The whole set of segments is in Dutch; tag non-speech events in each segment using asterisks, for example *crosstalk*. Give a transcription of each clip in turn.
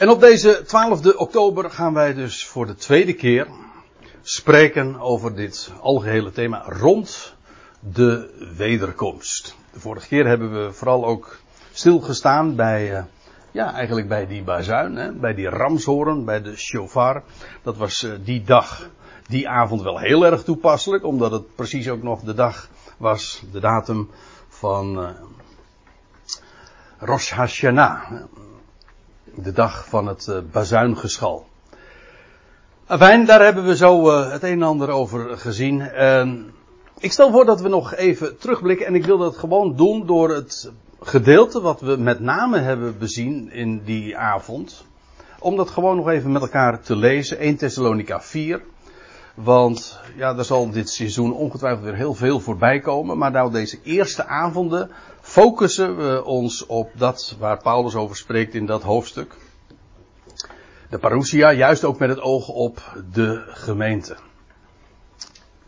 En op deze 12 oktober gaan wij dus voor de tweede keer spreken over dit algehele thema rond de wederkomst. De vorige keer hebben we vooral ook stilgestaan bij, uh, ja, eigenlijk bij die bazuin, hè, bij die ramshoren, bij de shofar. Dat was uh, die dag, die avond wel heel erg toepasselijk, omdat het precies ook nog de dag was, de datum van uh, Rosh Hashanah. De dag van het uh, bazuingeschal. Afijn, daar hebben we zo uh, het een en ander over gezien. Uh, ik stel voor dat we nog even terugblikken en ik wil dat gewoon doen door het gedeelte wat we met name hebben bezien in die avond. Om dat gewoon nog even met elkaar te lezen. 1 Thessalonica 4. Want ja, er zal dit seizoen ongetwijfeld weer heel veel voorbij komen. Maar nou deze eerste avonden focussen we ons op dat waar Paulus over spreekt in dat hoofdstuk. De parousia, juist ook met het oog op de gemeente.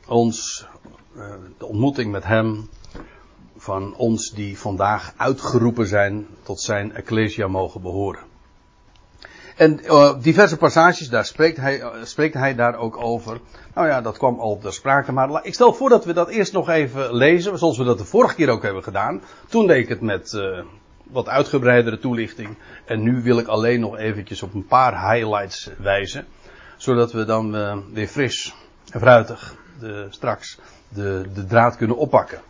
Ons, de ontmoeting met hem, van ons die vandaag uitgeroepen zijn tot zijn ecclesia mogen behoren. En uh, diverse passages, daar spreekt hij, uh, spreekt hij daar ook over. Nou ja, dat kwam al ter sprake. Maar ik stel voor dat we dat eerst nog even lezen, zoals we dat de vorige keer ook hebben gedaan. Toen deed ik het met uh, wat uitgebreidere toelichting. En nu wil ik alleen nog eventjes op een paar highlights wijzen. Zodat we dan weer fris en fruitig de, straks de, de draad kunnen oppakken.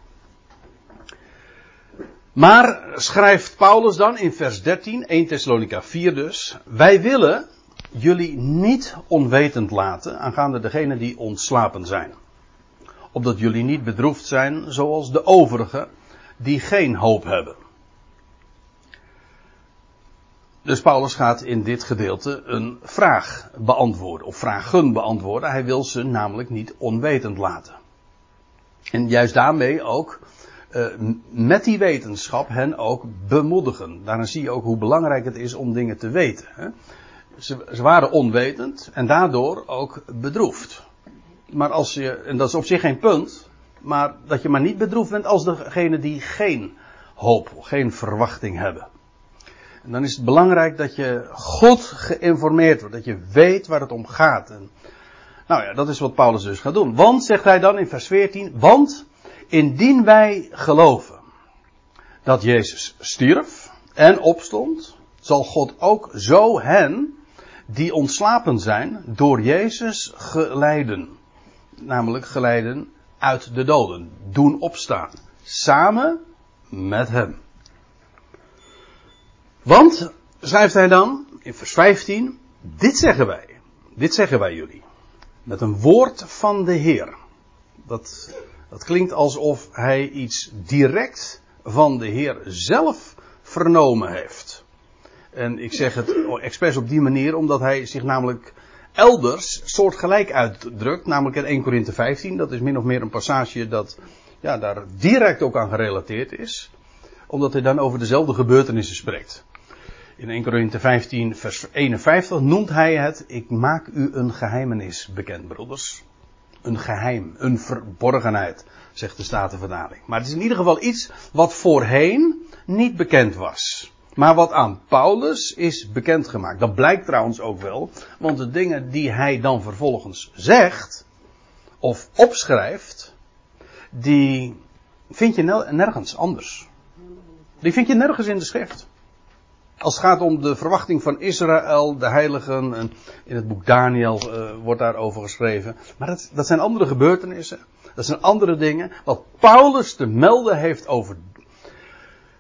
Maar schrijft Paulus dan in vers 13, 1 Thessalonica 4 dus, wij willen jullie niet onwetend laten aangaande degenen die ontslapen zijn. Opdat jullie niet bedroefd zijn zoals de overigen die geen hoop hebben. Dus Paulus gaat in dit gedeelte een vraag beantwoorden, of vragen beantwoorden. Hij wil ze namelijk niet onwetend laten. En juist daarmee ook uh, met die wetenschap hen ook bemoedigen. Daarin zie je ook hoe belangrijk het is om dingen te weten. Hè? Ze, ze, waren onwetend en daardoor ook bedroefd. Maar als je, en dat is op zich geen punt, maar dat je maar niet bedroefd bent als degene die geen hoop, geen verwachting hebben. En dan is het belangrijk dat je goed geïnformeerd wordt, dat je weet waar het om gaat. En, nou ja, dat is wat Paulus dus gaat doen. Want, zegt hij dan in vers 14, want Indien wij geloven dat Jezus stierf en opstond, zal God ook zo hen die ontslapen zijn door Jezus geleiden. Namelijk geleiden uit de doden. Doen opstaan. Samen met hem. Want, schrijft hij dan in vers 15, dit zeggen wij. Dit zeggen wij jullie. Met een woord van de Heer. Dat dat klinkt alsof hij iets direct van de Heer zelf vernomen heeft. En ik zeg het expres op die manier omdat hij zich namelijk elders soortgelijk uitdrukt, namelijk in 1 Korinthe 15. Dat is min of meer een passage dat ja, daar direct ook aan gerelateerd is, omdat hij dan over dezelfde gebeurtenissen spreekt. In 1 Korinthe 15, vers 51 noemt hij het: Ik maak u een geheimenis bekend, broeders een geheim, een verborgenheid, zegt de Statenverdaling. Maar het is in ieder geval iets wat voorheen niet bekend was. Maar wat aan Paulus is bekendgemaakt. Dat blijkt trouwens ook wel, want de dingen die hij dan vervolgens zegt, of opschrijft, die vind je nergens anders. Die vind je nergens in de schrift. Als het gaat om de verwachting van Israël, de heiligen, en in het boek Daniel uh, wordt daarover geschreven. Maar dat, dat zijn andere gebeurtenissen. Dat zijn andere dingen. Wat Paulus te melden heeft over,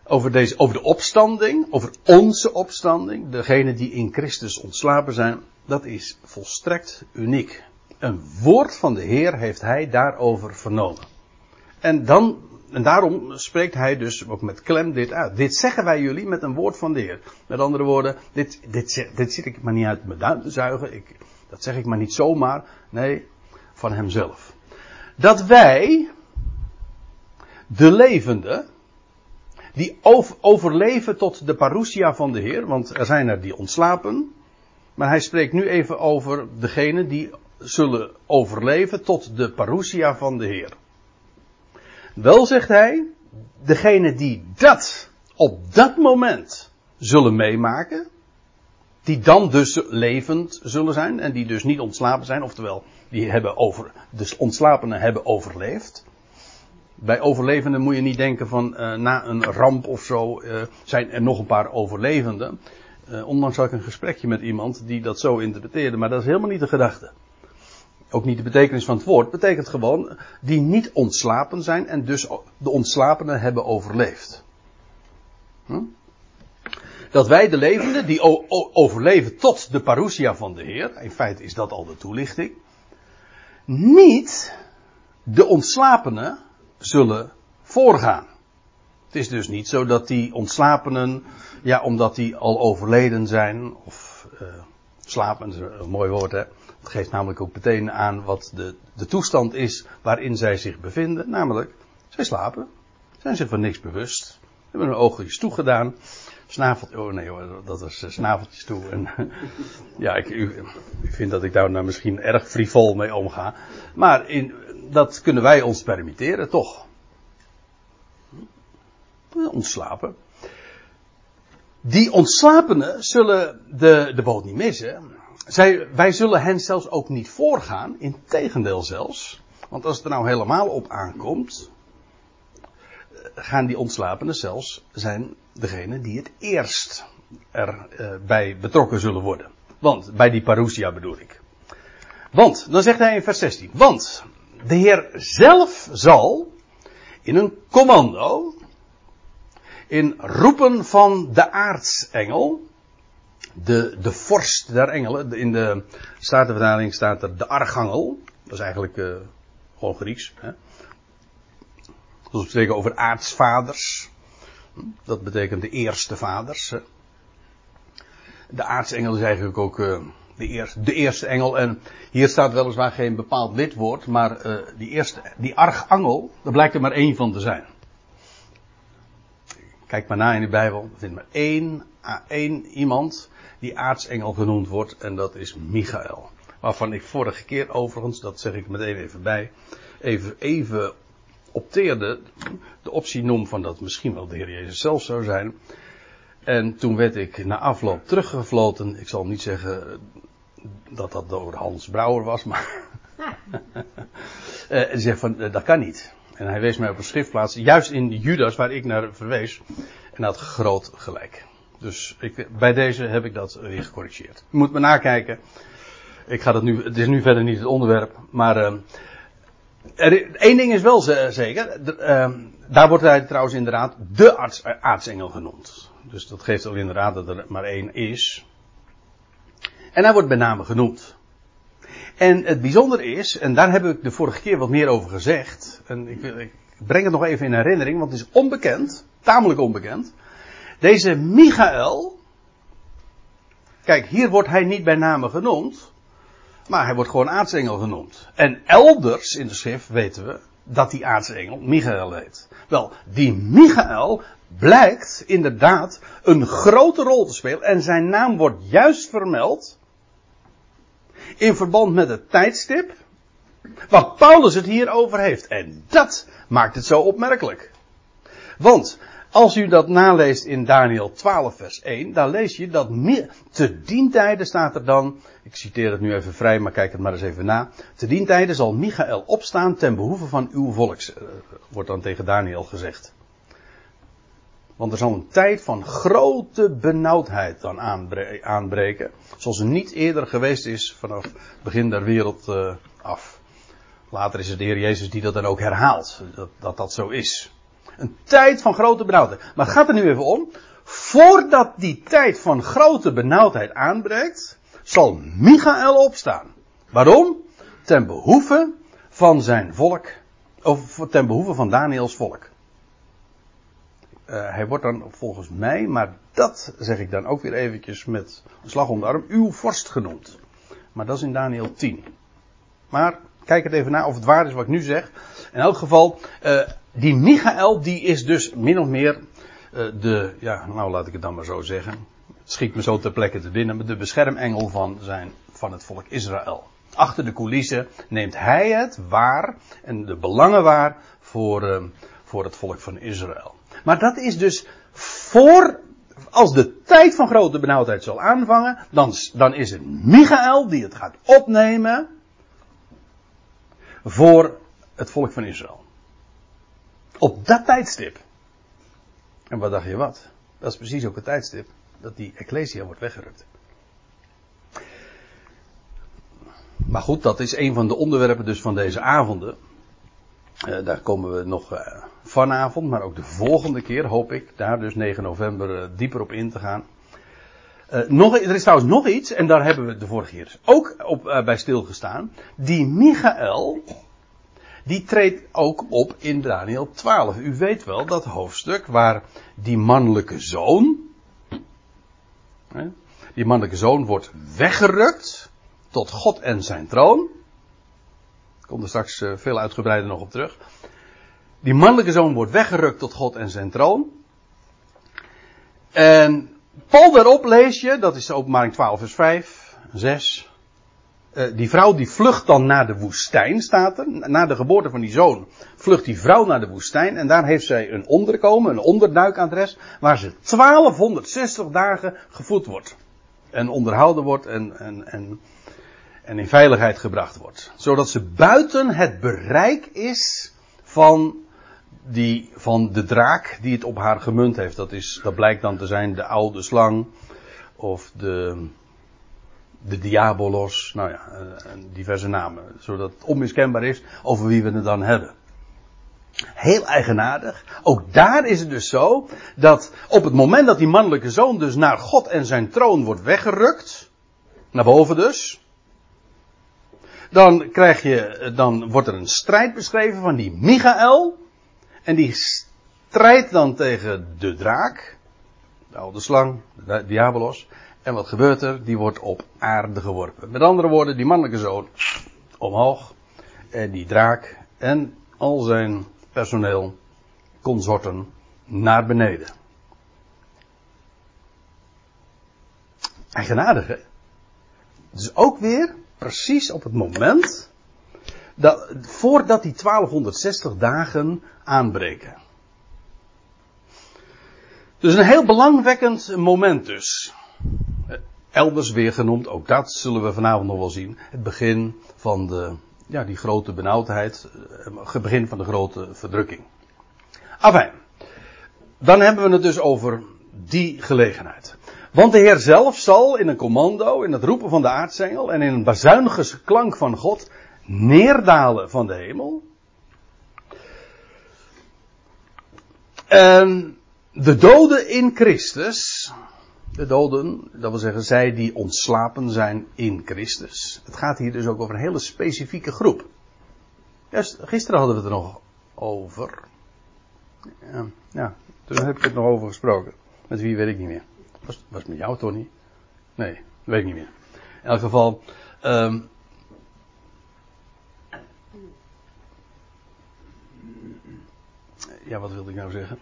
over, deze, over de opstanding, over onze opstanding, degene die in Christus ontslapen zijn, dat is volstrekt uniek. Een woord van de Heer heeft hij daarover vernomen. En dan en daarom spreekt hij dus ook met klem dit uit. Dit zeggen wij jullie met een woord van de Heer. Met andere woorden, dit, dit, dit zit ik maar niet uit mijn duim te zuigen. Ik, dat zeg ik maar niet zomaar. Nee, van hemzelf. Dat wij, de levenden, die overleven tot de parousia van de Heer, want er zijn er die ontslapen. Maar hij spreekt nu even over degenen die zullen overleven tot de parousia van de Heer. Wel zegt hij, degene die dat op dat moment zullen meemaken, die dan dus levend zullen zijn en die dus niet ontslapen zijn, oftewel die hebben over, dus ontslapenen hebben overleefd. Bij overlevenden moet je niet denken van uh, na een ramp of zo uh, zijn er nog een paar overlevenden. Uh, onlangs had ik een gesprekje met iemand die dat zo interpreteerde, maar dat is helemaal niet de gedachte. Ook niet de betekenis van het woord. Betekent gewoon die niet ontslapen zijn en dus de ontslapenen hebben overleefd. Hm? Dat wij de levenden, die overleven tot de parousia van de Heer, in feite is dat al de toelichting, niet de ontslapenen zullen voorgaan. Het is dus niet zo dat die ontslapenen, ja, omdat die al overleden zijn, of uh, slapen, is een mooi woord hè. Het geeft namelijk ook meteen aan wat de, de toestand is waarin zij zich bevinden. Namelijk, zij slapen, zijn zich van niks bewust, hebben hun oogjes toegedaan, snaveltje, oh nee hoor, dat was snaveltjes toe. En, *laughs* ja, ik, u, ik vind dat ik daar nou misschien erg frivol mee omga. Maar in, dat kunnen wij ons permitteren, toch? Ontslapen. Die ontslapenen zullen de, de boot niet missen. Zij, wij zullen hen zelfs ook niet voorgaan. Integendeel zelfs. Want als het er nou helemaal op aankomt. Gaan die ontslapenen zelfs zijn degene die het eerst erbij uh, betrokken zullen worden. Want, bij die parousia bedoel ik. Want, dan zegt hij in vers 16. Want de Heer zelf zal in een commando, in roepen van de aartsengel, de, de vorst der engelen, in de Statenvertaling staat er de archangel, dat is eigenlijk uh, gewoon Grieks. Hè? We spreken over aartsvaders, dat betekent de eerste vaders. De aartsengel is eigenlijk ook uh, de, eerste, de eerste engel. En hier staat weliswaar geen bepaald lidwoord, maar uh, die eerste, die archangel, daar blijkt er maar één van te zijn. Kijk maar na in de Bijbel, er vindt maar één, één iemand die aartsengel genoemd wordt, en dat is Michael. Waarvan ik vorige keer overigens, dat zeg ik meteen even bij, even, even opteerde, de optie noem van dat misschien wel de Heer Jezus zelf zou zijn. En toen werd ik na afloop teruggefloten. Ik zal niet zeggen dat dat door Hans Brouwer was, maar. *laughs* en zegt van uh, dat kan niet. En hij wees mij op een schriftplaats, juist in Judas, waar ik naar verwees. En had groot gelijk. Dus ik, bij deze heb ik dat weer gecorrigeerd. Je moet me nakijken. Ik ga dat nu, het is nu verder niet het onderwerp, maar. Uh, er, één ding is wel zeker. De, daar wordt hij trouwens inderdaad de arts, aartsengel genoemd. Dus dat geeft al inderdaad dat er maar één is. En hij wordt bij name genoemd. En het bijzondere is, en daar heb ik de vorige keer wat meer over gezegd. En ik, ik breng het nog even in herinnering, want het is onbekend, tamelijk onbekend. Deze Michael, kijk, hier wordt hij niet bij name genoemd, maar hij wordt gewoon aartsengel genoemd. En elders in de schrift weten we dat die aartsengel Michael heet. Wel, die Michael blijkt inderdaad een grote rol te spelen en zijn naam wordt juist vermeld in verband met het tijdstip wat Paulus het hier over heeft. En dat maakt het zo opmerkelijk. Want als u dat naleest in Daniel 12 vers 1, dan lees je dat te dien tijden staat er dan, ik citeer het nu even vrij, maar kijk het maar eens even na. Te dien tijden zal Michael opstaan ten behoeve van uw volks, eh, wordt dan tegen Daniel gezegd. Want er zal een tijd van grote benauwdheid dan aanbreken. Zoals er niet eerder geweest is vanaf het begin der wereld uh, af. Later is het de Heer Jezus die dat dan ook herhaalt. Dat, dat dat zo is. Een tijd van grote benauwdheid. Maar gaat er nu even om. Voordat die tijd van grote benauwdheid aanbreekt, zal Michael opstaan. Waarom? Ten behoeve van zijn volk. Of ten behoeve van Daniels volk. Uh, hij wordt dan volgens mij, maar dat zeg ik dan ook weer eventjes met een slag om de arm, uw vorst genoemd. Maar dat is in Daniel 10. Maar kijk het even na of het waar is wat ik nu zeg. In elk geval, uh, die Michael, die is dus min of meer uh, de, ja, nou laat ik het dan maar zo zeggen. Het schiet me zo ter plekke te binnen, de beschermengel van, zijn, van het volk Israël. Achter de coulissen neemt hij het waar en de belangen waar voor, uh, voor het volk van Israël. Maar dat is dus voor, als de tijd van grote benauwdheid zal aanvangen, dan, dan is het Michael die het gaat opnemen voor het volk van Israël. Op dat tijdstip. En wat dacht je wat? Dat is precies ook het tijdstip dat die Ecclesia wordt weggerukt. Maar goed, dat is een van de onderwerpen dus van deze avonden. Uh, daar komen we nog uh, vanavond, maar ook de volgende keer, hoop ik, daar dus 9 november uh, dieper op in te gaan. nog, er is trouwens nog iets, en daar hebben we de vorige keer ook op, bij stilgestaan. Die Michael, die treedt ook op in Daniel 12. U weet wel dat hoofdstuk waar die mannelijke zoon, die mannelijke zoon wordt weggerukt tot God en zijn troon. Ik kom er straks eh, veel uitgebreider nog op terug. Die mannelijke zoon wordt weggerukt tot God en zijn troon. En Paul daarop lees je, dat is de openbaring 12 vers 5, 6. Uh, die vrouw die vlucht dan naar de woestijn, staat er. Na de geboorte van die zoon vlucht die vrouw naar de woestijn. En daar heeft zij een onderkomen, een onderduikadres. Waar ze 1260 dagen gevoed wordt. En onderhouden wordt en, en, en en in veiligheid gebracht wordt. Zodat ze buiten het bereik is van, die, van de draak die het op haar gemunt heeft. Dat, is, dat blijkt dan te zijn de oude slang of de, de diabolos, nou ja, diverse namen. Zodat het onmiskenbaar is over wie we het dan hebben. Heel eigenaardig. Ook daar is het dus zo dat op het moment dat die mannelijke zoon dus naar God en zijn troon wordt weggerukt, naar boven dus, dan krijg je, dan wordt er een strijd beschreven van die Michael. En die strijdt dan tegen de draak, de oude slang, de diabolos. En wat gebeurt er? Die wordt op aarde geworpen. Met andere woorden, die mannelijke zoon omhoog. En die draak en al zijn personeel, consorten, naar beneden. Eigenaardig, hè? Dus ook weer precies op het moment dat, voordat die 1260 dagen aanbreken. Dus een heel belangwekkend moment dus. Elders weer genoemd, ook dat zullen we vanavond nog wel zien. Het begin van de, ja, die grote benauwdheid. Het eh, begin van de grote verdrukking. Afijn. Dan hebben we het dus over die gelegenheid. Want de Heer zelf zal in een commando, in het roepen van de aartsengel en in een bazuinige klank van God neerdalen van de hemel. En de doden in Christus, de doden, dat wil zeggen zij die ontslapen zijn in Christus. Het gaat hier dus ook over een hele specifieke groep. gisteren hadden we het er nog over. Ja, ja, toen heb ik het nog over gesproken. Met wie weet ik niet meer. Was, was met jou, Tony? Nee, weet ik niet meer. In elk geval. Um, ja, wat wilde ik nou zeggen?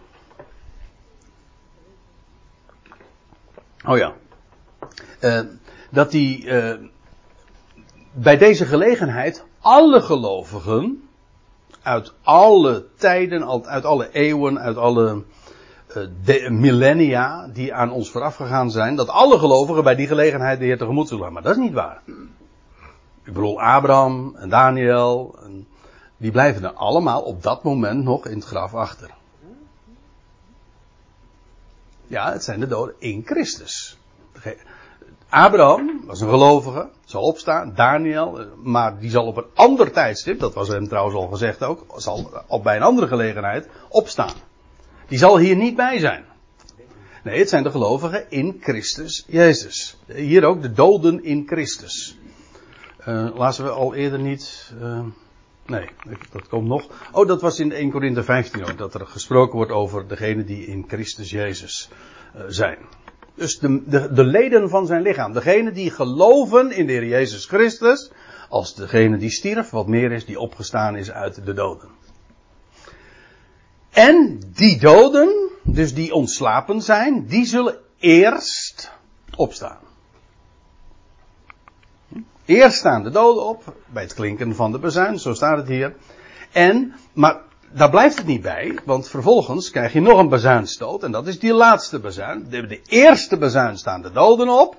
Oh ja. Uh, dat die. Uh, bij deze gelegenheid alle gelovigen. uit alle tijden, uit alle eeuwen, uit alle eh, millennia die aan ons vooraf gegaan zijn, dat alle gelovigen bij die gelegenheid de Heer tegemoet zullen gaan. Maar dat is niet waar. Ik bedoel, Abraham en Daniel, en die blijven er allemaal op dat moment nog in het graf achter. Ja, het zijn de doden in Christus. Abraham was een gelovige, zal opstaan. Daniel, eh, maar die zal op een ander tijdstip, dat was hem trouwens al gezegd ook, zal op bij een andere gelegenheid opstaan. Die zal hier niet bij zijn. Nee, het zijn de gelovigen in Christus Jezus. Hier ook de doden in Christus. Uh, lazen we al eerder niet. Uh, nee, dat komt nog. Oh, dat was in 1 Korinthe 15 ook. Dat er gesproken wordt over degenen die in Christus Jezus uh, zijn. Dus de, de, de leden van zijn lichaam. Degenen die geloven in de Heer Jezus Christus. Als degene die stierf, wat meer is, die opgestaan is uit de doden. En die doden, dus die ontslapen zijn, die zullen eerst opstaan. Eerst staan de doden op, bij het klinken van de bezuin, zo staat het hier. En, maar daar blijft het niet bij, want vervolgens krijg je nog een bazuinstoot en dat is die laatste bazuin. De, eerste bazuin staan de doden op.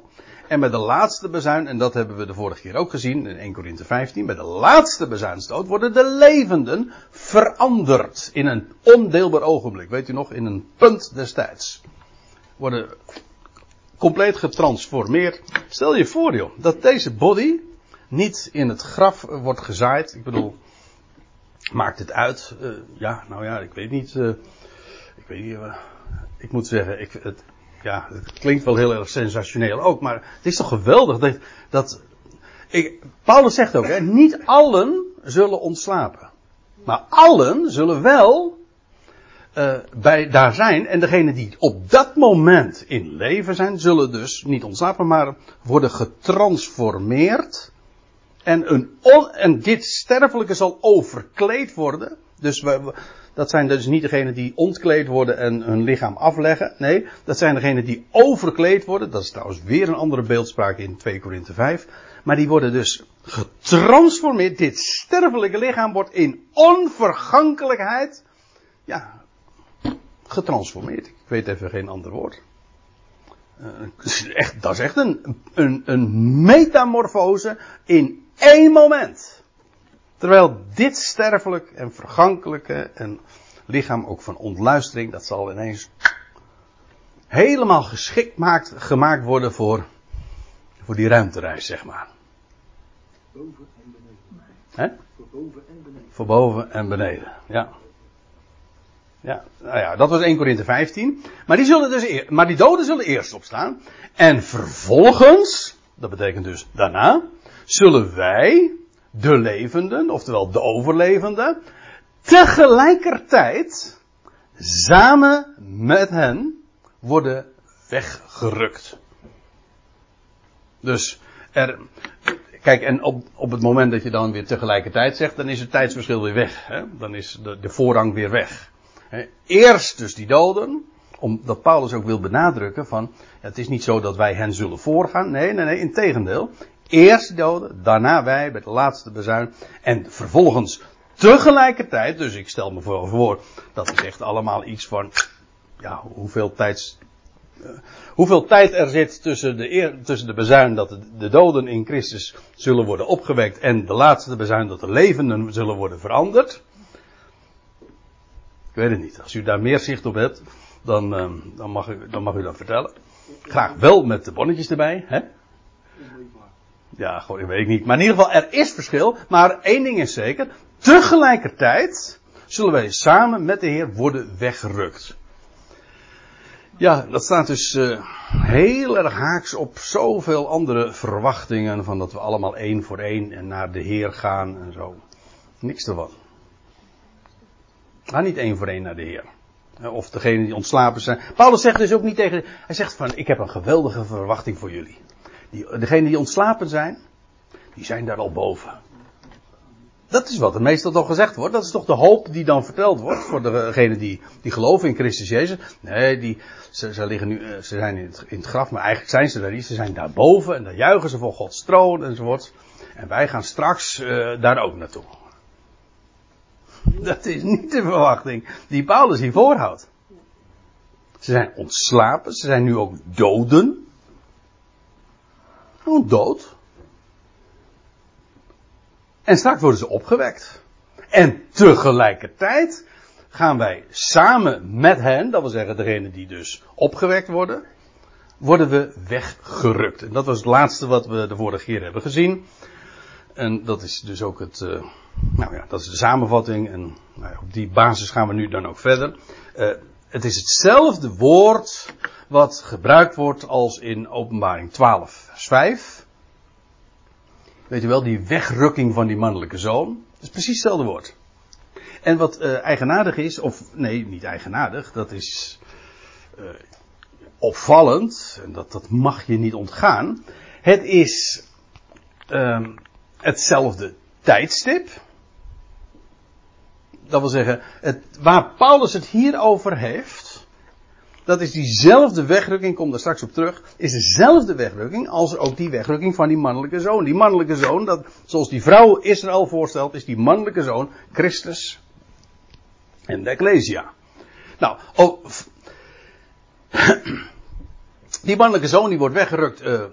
En met de laatste bezuin, en dat hebben we de vorige keer ook gezien in 1 Korinthe 15, met de laatste bezuinstoot worden de levenden veranderd in een ondeelbaar ogenblik. Weet u nog, in een punt destijds. Worden compleet getransformeerd. Stel je voor joh, dat deze body niet in het graf wordt gezaaid. Ik bedoel, maakt het uit? Uh, ja, nou ja, ik weet niet. Uh, ik weet niet. Ik moet zeggen, ik, het, ja, het klinkt wel heel erg sensationeel ook, maar het is toch geweldig dat, dat ik, Paulus zegt ook, hè, niet allen zullen ontslapen. Maar allen zullen wel uh, bij, daar zijn. En degenen die op dat moment in leven zijn, zullen dus niet ontslapen, maar worden getransformeerd. En, een on, en dit sterfelijke zal overkleed worden. Dus we, dat zijn dus niet degenen die ontkleed worden en hun lichaam afleggen. Nee, dat zijn degenen die overkleed worden. Dat is trouwens weer een andere beeldspraak in 2 Korinthe 5. Maar die worden dus getransformeerd. Dit sterfelijke lichaam wordt in onvergankelijkheid. Ja, getransformeerd. Ik weet even geen ander woord. Uh, *laughs* echt, dat is echt een, een, een metamorfose in één moment. Terwijl dit sterfelijk en vergankelijke en lichaam ook van ontluistering, dat zal ineens helemaal geschikt maakt, gemaakt worden voor, voor die ruimtereis, zeg maar. Boven en beneden. Hè? Voor boven en beneden. Voor boven en beneden, ja. Ja, nou ja, dat was 1 Korinthe 15. Maar die, zullen dus maar die doden zullen eerst opstaan. En vervolgens, dat betekent dus daarna, zullen wij, de levenden, oftewel de overlevenden, tegelijkertijd samen met hen worden weggerukt. Dus er, kijk, en op, op het moment dat je dan weer tegelijkertijd zegt, dan is het tijdsverschil weer weg. Hè? Dan is de, de voorrang weer weg. Eerst dus die doden, omdat Paulus ook wil benadrukken van, het is niet zo dat wij hen zullen voorgaan. Nee, nee, nee, in tegendeel. Eerst de doden, daarna wij bij de laatste bezuin. En vervolgens tegelijkertijd, dus ik stel me voor, dat is echt allemaal iets van, ja, hoeveel tijd, uh, hoeveel tijd er zit tussen de, tussen de bezuin dat de, de, doden in Christus zullen worden opgewekt en de laatste bezuin dat de levenden zullen worden veranderd. Ik weet het niet. Als u daar meer zicht op hebt, dan, uh, dan, mag, u, dan mag u dat vertellen. Graag wel met de bonnetjes erbij, hè? Ja, gewoon, ik weet niet. Maar in ieder geval, er is verschil. Maar één ding is zeker. Tegelijkertijd zullen wij samen met de Heer worden weggerukt. Ja, dat staat dus uh, heel erg haaks op zoveel andere verwachtingen. Van dat we allemaal één voor één naar de Heer gaan en zo. Niks ervan. Ga niet één voor één naar de Heer. Of degene die ontslapen zijn. Paulus zegt dus ook niet tegen. Hij zegt van: Ik heb een geweldige verwachting voor jullie. Die, degenen die ontslapen zijn, die zijn daar al boven. Dat is wat er meestal toch gezegd wordt. Dat is toch de hoop die dan verteld wordt voor degenen die, die geloven in Christus Jezus. Nee, die, ze, liggen nu, ze zijn in het, in het graf, maar eigenlijk zijn ze daar niet. Ze zijn daar boven en daar juichen ze voor Gods troon enzovoort. En wij gaan straks uh, daar ook naartoe. *laughs* Dat is niet de verwachting die Paulus hier voorhoudt. Ze zijn ontslapen, ze zijn nu ook doden. Gewoon dood. En straks worden ze opgewekt. En tegelijkertijd gaan wij samen met hen, dat wil zeggen degene die dus opgewekt worden, worden we weggerukt. En dat was het laatste wat we de vorige keer hebben gezien. En dat is dus ook het, uh, nou ja, dat is de samenvatting. En nou ja, op die basis gaan we nu dan ook verder. Uh, het is hetzelfde woord wat gebruikt wordt als in openbaring 12 vers 5. Weet u wel, die wegrukking van die mannelijke zoon. Dat is precies hetzelfde woord. En wat uh, eigenaardig is, of nee, niet eigenaardig, dat is opvallend, en dat, dat mag je niet ontgaan. Het is uh, hetzelfde tijdstip. Dat wil zeggen, het, waar Paulus het hier over heeft, dat is diezelfde wegrukking, kom daar straks op terug, is dezelfde wegrukking als ook die wegrukking van die mannelijke zoon. Die mannelijke zoon, dat, zoals die vrouw Israël voorstelt, is die mannelijke zoon Christus. En de Ecclesia. Nou, oh, die mannelijke zoon die wordt weggerukt uh,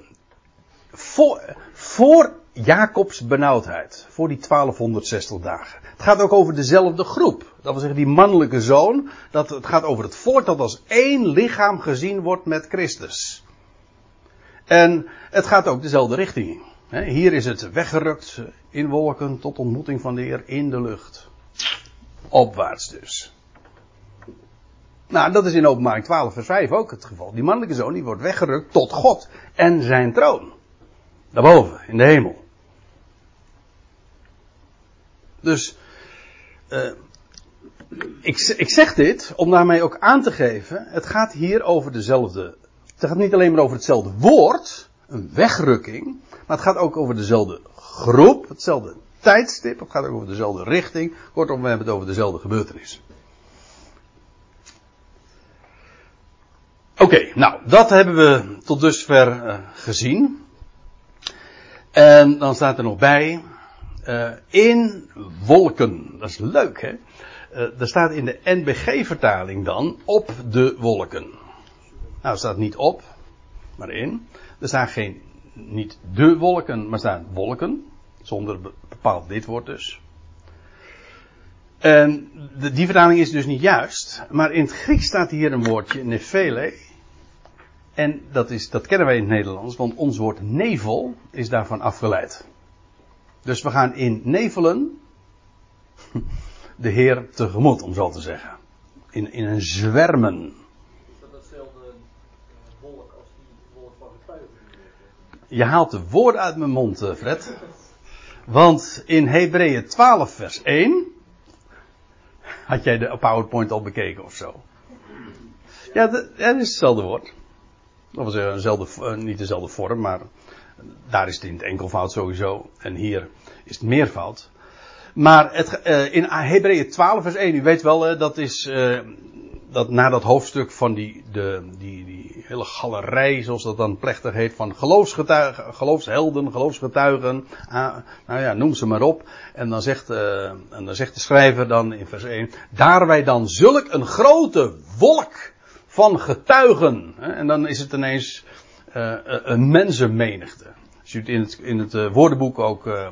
voor, voor Jacobs benauwdheid. Voor die 1260 dagen. Het gaat ook over dezelfde groep. Dat wil zeggen, die mannelijke zoon. Dat, het gaat over het volk dat als één lichaam gezien wordt met Christus. En het gaat ook dezelfde richting in. Hier is het weggerukt in wolken tot ontmoeting van de Heer in de lucht. Opwaarts dus. Nou, dat is in openbaring 12 vers 5 ook het geval. Die mannelijke zoon die wordt weggerukt tot God en zijn troon. Daarboven, in de hemel. Dus, uh, ik, ik zeg dit om daarmee ook aan te geven, het gaat hier over dezelfde, het gaat niet alleen maar over hetzelfde woord, een wegrukking, maar het gaat ook over dezelfde groep, hetzelfde tijdstip, het gaat ook over dezelfde richting, kortom we hebben het over dezelfde gebeurtenis. Oké, nou, dat hebben we tot dusver uh, gezien. En dan staat er nog bij, uh, in wolken. Dat is leuk, hè? Uh, er staat in de NBG-vertaling dan op de wolken. Nou, er staat niet op, maar in. Er staan geen, niet de wolken, maar staan wolken. Zonder bepaald lidwoord dus. En de, die vertaling is dus niet juist. Maar in het Grieks staat hier een woordje, nefele. En dat, is, dat kennen wij in het Nederlands, want ons woord nevel is daarvan afgeleid. Dus we gaan in nevelen de Heer tegemoet, om zo te zeggen. In, in een zwermen. Is dat hetzelfde wolk als die wolk van getuigen? Je haalt de woorden uit mijn mond, uh, Fred. Want in Hebreeën 12 vers 1. Had jij de PowerPoint al bekeken of zo? Ja, de, dat is hetzelfde woord. Dat was dezelfde, uh, niet dezelfde vorm, maar daar is het in het enkelvoud sowieso. En hier is het meervoud. Maar het, uh, in Hebreeën 12 vers 1, u weet wel, uh, dat is uh, dat na dat hoofdstuk van die, de, die, die hele galerij, zoals dat dan plechtig heet, van geloofsgetuigen, geloofshelden, geloofsgetuigen, ah, nou ja, noem ze maar op. En dan zegt, en dan zegt de schrijver dan in vers 1, daar wij dan zulk een grote wolk van getuigen. En dan is het ineens een mensenmenigte. Als u het in het, in het woordenboek ook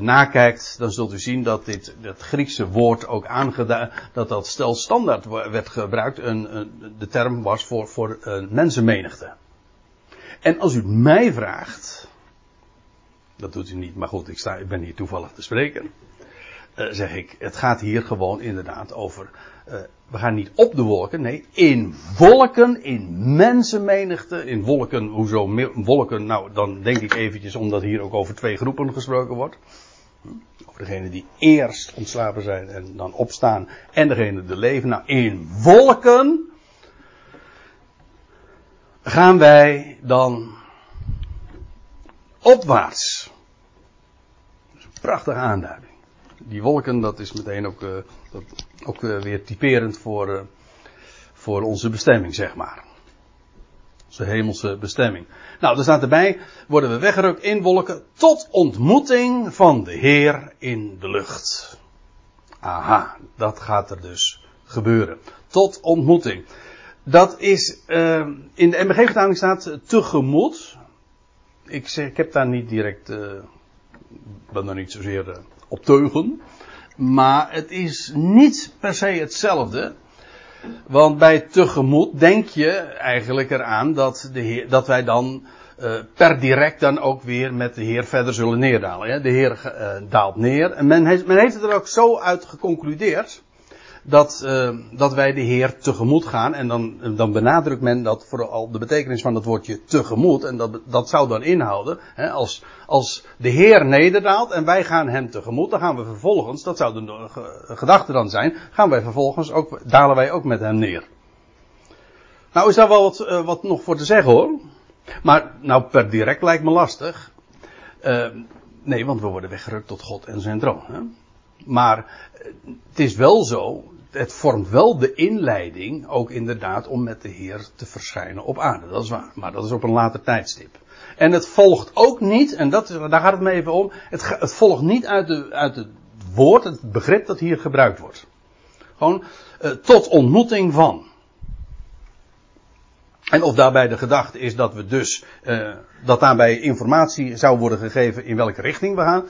nakijkt, dan zult u zien dat dit, dat Griekse woord ook aangeduid, dat dat stel standaard werd gebruikt, een, een, de term was voor, voor een mensenmenigte. En als u mij vraagt, dat doet u niet, maar goed, ik, sta, ik ben hier toevallig te spreken, zeg ik, het gaat hier gewoon inderdaad over, uh, we gaan niet op de wolken, nee, in wolken, in mensenmenigte, in wolken, hoezo wolken, nou dan denk ik eventjes omdat hier ook over twee groepen gesproken wordt. Over degene die eerst ontslapen zijn en dan opstaan en degene die leven. Nou, in wolken gaan wij dan opwaarts. Dat is een prachtige aanduiding die wolken, dat is meteen ook, uh, dat, ook uh, weer typerend voor, uh, voor onze bestemming, zeg maar. Onze hemelse bestemming. Nou, er staat erbij, worden we weggerukt in wolken tot ontmoeting van de Heer in de lucht. Aha, dat gaat er dus gebeuren. Tot ontmoeting. Dat is, in de MBG-vertaling staat tegemoet. Ik, zeg, ik heb daar niet direct, ben daar niet zozeer op teugen. Maar het is niet per se hetzelfde. Want bij tegemoet denk je eigenlijk eraan dat, de heer, dat wij dan uh, per direct dan ook weer met de Heer verder zullen neerdalen. Hè? De Heer uh, daalt neer. En men heeft, men heeft het er ook zo uit geconcludeerd dat, uh, dat wij de Heer tegemoet gaan. En dan, dan benadrukt men dat vooral de betekenis van het woordje tegemoet. En dat, dat zou dan inhouden, hè, als, als de Heer nederdaalt en wij gaan hem tegemoet, dan gaan we vervolgens, dat zou de gedachte dan zijn, gaan wij vervolgens ook, dalen wij ook met hem neer. Nou is daar wel wat, uh, wat nog voor te zeggen hoor. Maar nou per direct lijkt me lastig. Uh, nee, want we worden weggerukt tot God en zijn troon. Hè? Maar het is wel zo het vormt wel de inleiding, ook inderdaad, om met de Heer te verschijnen op aarde. Dat is waar. Maar dat is op een later tijdstip. En het volgt ook niet, en dat, daar gaat het me even om, het, het volgt niet uit, de, uit het woord, het begrip dat hier gebruikt wordt. Gewoon uh, tot ontmoeting van. En of daarbij de gedachte is dat we dus, uh, dat daarbij informatie zou worden gegeven in welke richting we gaan,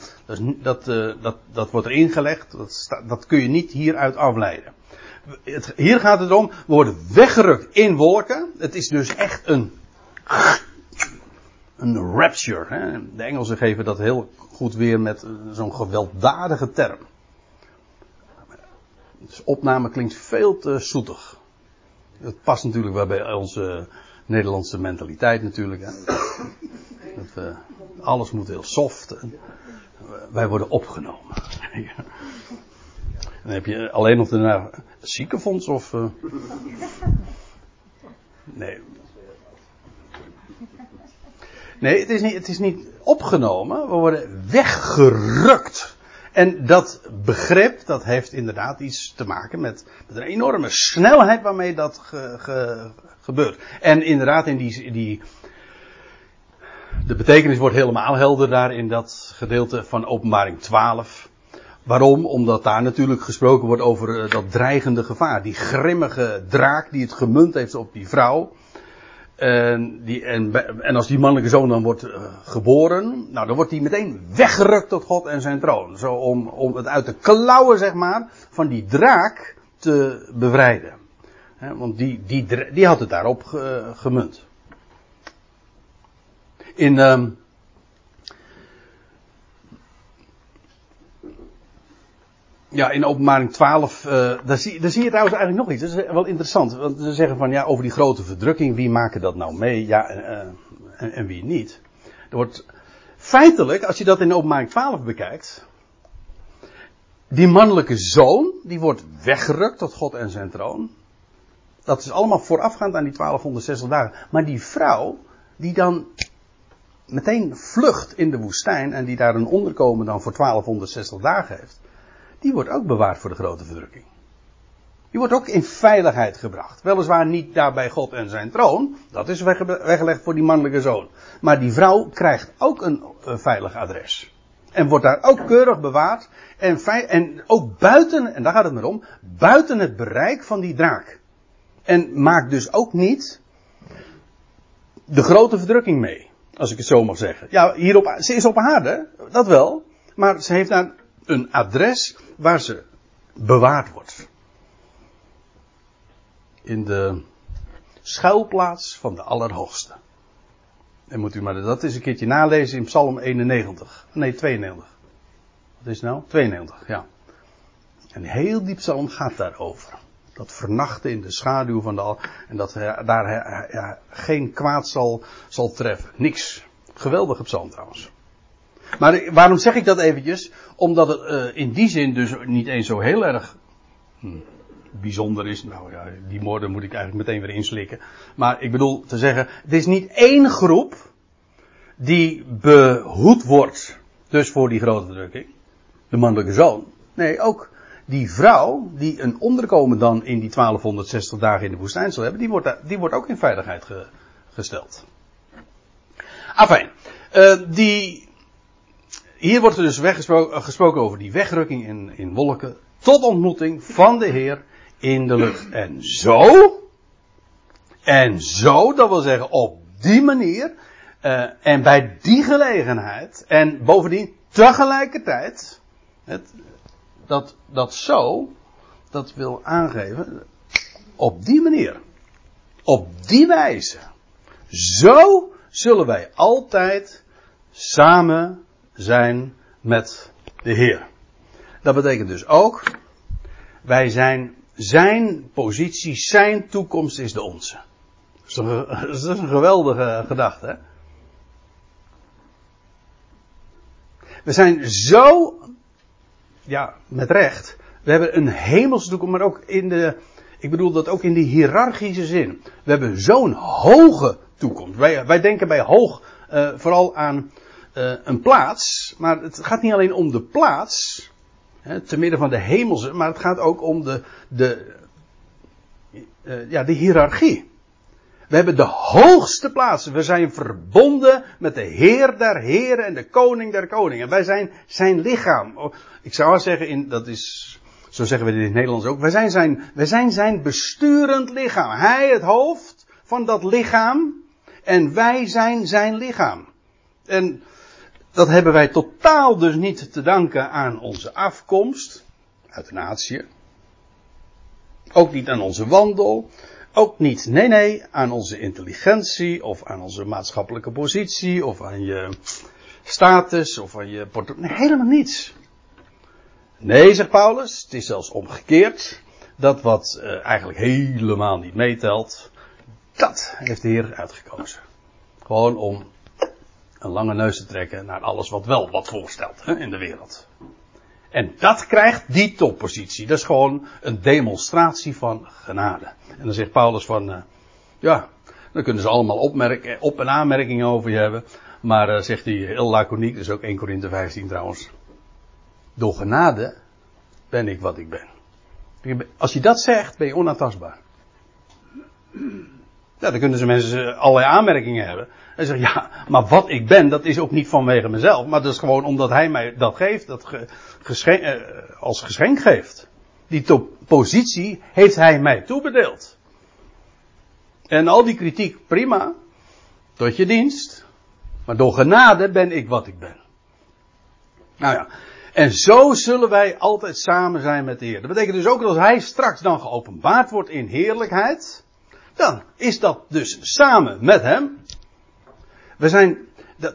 dat, uh, dat, dat wordt erin gelegd, dat, dat kun je niet hieruit afleiden. Het, hier gaat het om, we worden weggerukt in wolken. Het is dus echt een, een rapture. Hè? De Engelsen geven dat heel goed weer met zo'n gewelddadige term. Dus opname klinkt veel te zoetig. Het past natuurlijk wel bij onze Nederlandse mentaliteit natuurlijk. Hè. Dat we, alles moet heel soft. Wij worden opgenomen. Dan heb je alleen nog daarna ziekenfonds of... Uh... Nee. Nee, het is, niet, het is niet opgenomen. We worden weggerukt. En dat begrip, dat heeft inderdaad iets te maken met, een enorme snelheid waarmee dat ge, ge, gebeurt. En inderdaad, in die, die, de betekenis wordt helemaal helder daar in dat gedeelte van openbaring 12. Waarom? Omdat daar natuurlijk gesproken wordt over dat dreigende gevaar. Die grimmige draak die het gemunt heeft op die vrouw. En, die, en, en, als die mannelijke zoon dan wordt uh, geboren, nou dan wordt hij meteen weggerukt tot God en zijn troon. Zo om, om het uit de klauwen, zeg maar, van die draak te bevrijden. Want die, die, die had het daarop ge, gemunt. In, um, Ja, in openbaring 12, uh, daar, zie, daar zie je trouwens eigenlijk nog iets. Dat is wel interessant. Want ze zeggen van ja, over die grote verdrukking, wie maken dat nou mee? Ja, en, en, wie niet? Er wordt feitelijk, als je dat in openbaring 12 bekijkt, die mannelijke zoon, die wordt weggerukt tot God en zijn troon. Dat is allemaal voorafgaand aan die 1260 dagen. Maar die vrouw, die dan meteen vlucht in de woestijn en die daar een onderkomen dan voor 1260 dagen heeft die wordt ook bewaard voor de grote verdrukking. Die wordt ook in veiligheid gebracht. Weliswaar niet daar bij God en zijn troon. Dat is weggelegd voor die mannelijke zoon. Maar die vrouw krijgt ook een, een veilig adres. En wordt daar ook keurig bewaard. En, en ook buiten, en daar gaat het maar om, buiten het bereik van die draak. En maakt dus ook niet de grote verdrukking mee. Als ik het zo mag zeggen. Ja, hierop, ze is op aarde, dat wel. Maar ze heeft daar een adres waar ze bewaard wordt. In de schuilplaats van de Allerhoogste. En moet u maar dat eens een keertje nalezen in Psalm 91. Nee, 92. Wat is nou? 92, ja. En heel diep psalm gaat daarover. Dat vernachten in de schaduw van de al. En dat daar ja, geen kwaad zal, zal treffen. Niks. Geweldige psalm trouwens. Maar waarom zeg ik dat eventjes? Omdat het uh, in die zin dus niet eens zo heel erg hm, bijzonder is. Nou ja, die moorden moet ik eigenlijk meteen weer inslikken. Maar ik bedoel te zeggen, het is niet één groep die behoed wordt. Dus voor die grote verdrukking. De mannelijke zoon. Nee, ook die vrouw die een onderkomen dan in die 1260 dagen in de woestijn zal hebben, die wordt, die wordt ook in veiligheid ge, gesteld. Afijn, uh, die hier wordt er dus weggesproken, gesproken over die wegrukking in, in wolken. Tot ontmoeting van de Heer in de lucht. En zo. En zo, dat wil zeggen op die manier. Uh, en bij die gelegenheid. En bovendien tegelijkertijd. Het, dat, dat zo. Dat wil aangeven. Op die manier. Op die wijze. Zo zullen wij altijd samen zijn met de Heer. Dat betekent dus ook, wij zijn zijn positie, zijn toekomst is de onze. *laughs* Dat is een, geweldige gedachte. Hè? We zijn zo, ja, met recht. We hebben een hemelse toekomst, maar ook in de, ik bedoel dat ook in de hiërarchische zin. We hebben zo'n hoge toekomst. Wij, wij denken bij hoog uh, vooral aan een plaats, maar het gaat niet alleen om de plaats, hè, te midden van de hemelse, maar het gaat ook om de, de, uh, ja, de hiërarchie. We hebben de hoogste plaats. We zijn verbonden met de Heer der Heren en de Koning der Koningen. Wij zijn zijn lichaam. Oh, ik zou zeggen, in, dat is Zo zeggen we dit in het Nederlands ook. Wij zijn zijn, wij zijn zijn besturend lichaam. Hij het hoofd van dat lichaam. En wij zijn zijn lichaam. En dat hebben wij totaal dus niet te danken aan onze afkomst. Uit de natie. Ook niet aan onze wandel. Ook niet, nee nee, aan onze intelligentie of aan onze maatschappelijke positie of aan je status of aan je portemonnee. Nee, helemaal niets. Nee, zegt Paulus, het is zelfs omgekeerd. Dat wat uh, eigenlijk helemaal niet meetelt, dat heeft de Heer uitgekozen. Gewoon om een lange neus te trekken naar alles wat wel wat voorstelt hè, in de wereld. En dat krijgt die toppositie. Dat is gewoon een demonstratie van genade. En dan zegt Paulus van, uh, ja, dan kunnen ze allemaal opmerken, op- en aanmerkingen over je hebben. Maar uh, zegt hij heel laconiek, dus ook 1 Korinthe 15 trouwens. Door genade ben ik wat ik ben. Als je dat zegt, ben je onaantastbaar. Ja, dan kunnen ze mensen allerlei aanmerkingen hebben. En zeggen, ja, maar wat ik ben, dat is ook niet vanwege mezelf. Maar dat is gewoon omdat hij mij dat geeft, dat ge, geschenk, eh, als geschenk geeft. Die positie heeft hij mij toebedeeld. En al die kritiek, prima. Tot je dienst. Maar door genade ben ik wat ik ben. Nou ja. En zo zullen wij altijd samen zijn met de Heer. Dat betekent dus ook dat als Hij straks dan geopenbaard wordt in heerlijkheid. Dan is dat dus samen met Hem. We zijn, dat,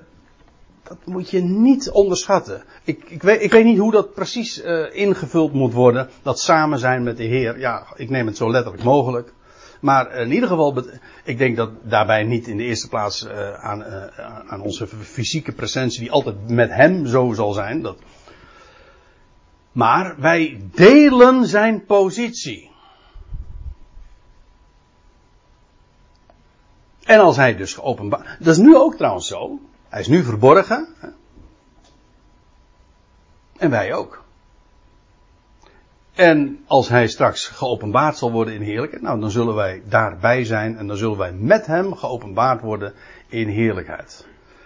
dat moet je niet onderschatten. Ik, ik, weet, ik weet niet hoe dat precies uh, ingevuld moet worden. Dat samen zijn met de Heer. Ja, ik neem het zo letterlijk mogelijk. Maar in ieder geval, ik denk dat daarbij niet in de eerste plaats uh, aan, uh, aan onze fysieke presentie, die altijd met Hem zo zal zijn. Dat... Maar wij delen zijn positie. En als hij dus geopenbaard. Dat is nu ook trouwens zo. Hij is nu verborgen. En wij ook. En als hij straks geopenbaard zal worden in heerlijkheid, nou dan zullen wij daarbij zijn en dan zullen wij met hem geopenbaard worden in heerlijkheid.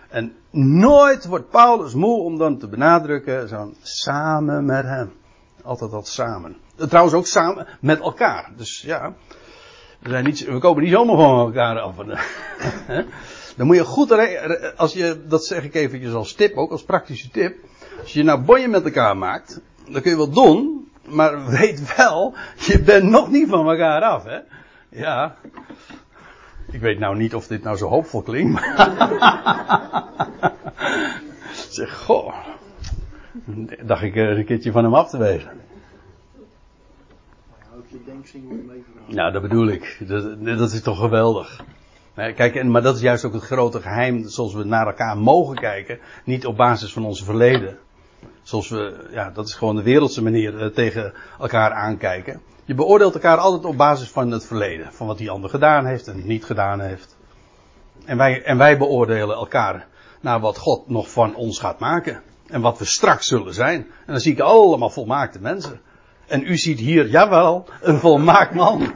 En nooit wordt Paulus moe om dan te benadrukken, zo samen met hem. Altijd dat samen. Trouwens ook samen met elkaar. Dus ja, we, zijn niet, we komen niet zomaar van elkaar af. *laughs* Dan moet je goed, als je, dat zeg ik eventjes als tip ook, als praktische tip. Als je nou bonje met elkaar maakt, dan kun je wel doen, maar weet wel, je bent nog niet van elkaar af, hè? Ja. Ik weet nou niet of dit nou zo hoopvol klinkt, *laughs* zeg, goh. Dacht ik een keertje van hem af te wezen. Nou, dat bedoel ik. Dat, dat is toch geweldig. Kijk, maar dat is juist ook het grote geheim, zoals we naar elkaar mogen kijken. Niet op basis van onze verleden. Zoals we, ja, dat is gewoon de wereldse manier uh, tegen elkaar aankijken. Je beoordeelt elkaar altijd op basis van het verleden. Van wat die ander gedaan heeft en niet gedaan heeft. En wij, en wij beoordelen elkaar naar wat God nog van ons gaat maken. En wat we straks zullen zijn. En dan zie ik allemaal volmaakte mensen. En u ziet hier, jawel, een volmaakt man. *laughs*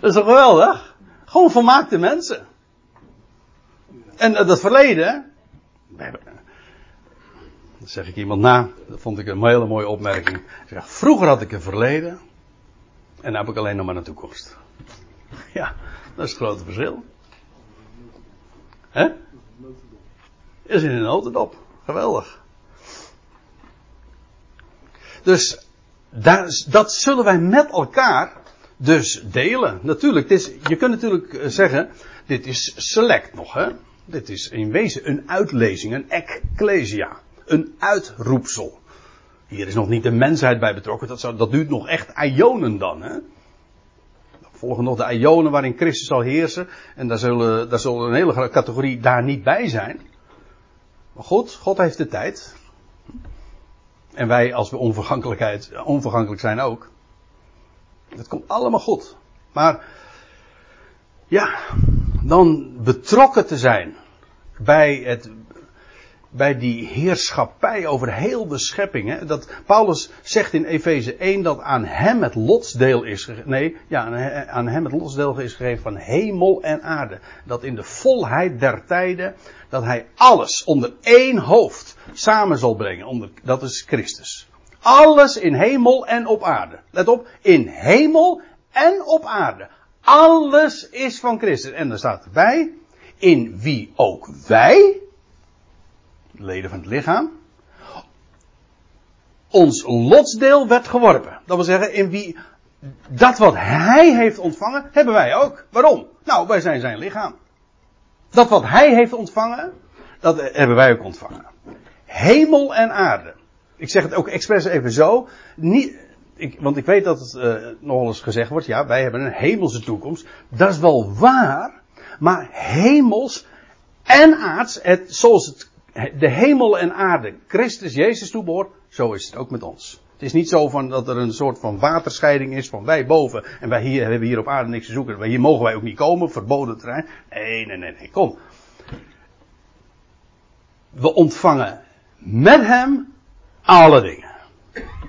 dat is toch geweldig? Gewoon volmaakte mensen. En dat verleden, dat zeg ik iemand na, dat vond ik een hele mooie opmerking. Zeg, vroeger had ik een verleden en nu heb ik alleen nog maar een toekomst. *laughs* Ja, dat is het grote verschil. Hè? Is in een notendop. Geweldig. Dus daar, dat zullen wij met elkaar dus delen. Natuurlijk, je kunt natuurlijk zeggen, dit is select nog, hè? Dit is in wezen een uitlezing, een ecclesia. Een uitroepsel. Hier is nog niet de mensheid bij betrokken. Dat, zou, dat duurt nog echt ionen dan. Hè? Volgen nog de ionen waarin Christus zal heersen. En daar zullen, daar zullen een hele categorie daar niet bij zijn. Maar goed, God heeft de tijd. En wij als we onvergankelijkheid, onvergankelijk zijn ook. Dat komt allemaal goed. Maar ja, dan betrokken te zijn bij het, bij die heerschappij over heel de schepping. Hè? Dat Paulus zegt in Efeze 1 dat aan hem het lotsdeel is gegeven. Nee, ja, aan hem het lotsdeel is gegeven van hemel en aarde. Dat in de volheid der tijden, dat hij alles onder één hoofd samen zal brengen. Onder, dat is Christus. Alles in hemel en op aarde. Let op, in hemel en op aarde. Alles is van Christus. En er staat erbij, in wie ook wij, leden van het lichaam, ons lotsdeel werd geworpen. Dat wil zeggen, in wie dat wat hij heeft ontvangen, hebben wij ook. Waarom? Nou, wij zijn zijn lichaam. Dat wat hij heeft ontvangen, dat hebben wij ook ontvangen. Hemel en aarde. Ik zeg het ook expres even zo. Niet, ik, want ik weet dat het uh, nogal eens gezegd wordt, ja, wij hebben een hemelse toekomst. Dat is wel waar, maar hemels en aards, zoals het, de hemel en aarde Christus Jezus toebehoort, zo is het ook met ons. Het is niet zo van dat er een soort van waterscheiding is van wij boven en wij hier hebben hier op aarde niks te zoeken. Hier mogen wij ook niet komen, verboden terrein. Nee, nee, nee, nee, kom. We ontvangen met hem alle dingen.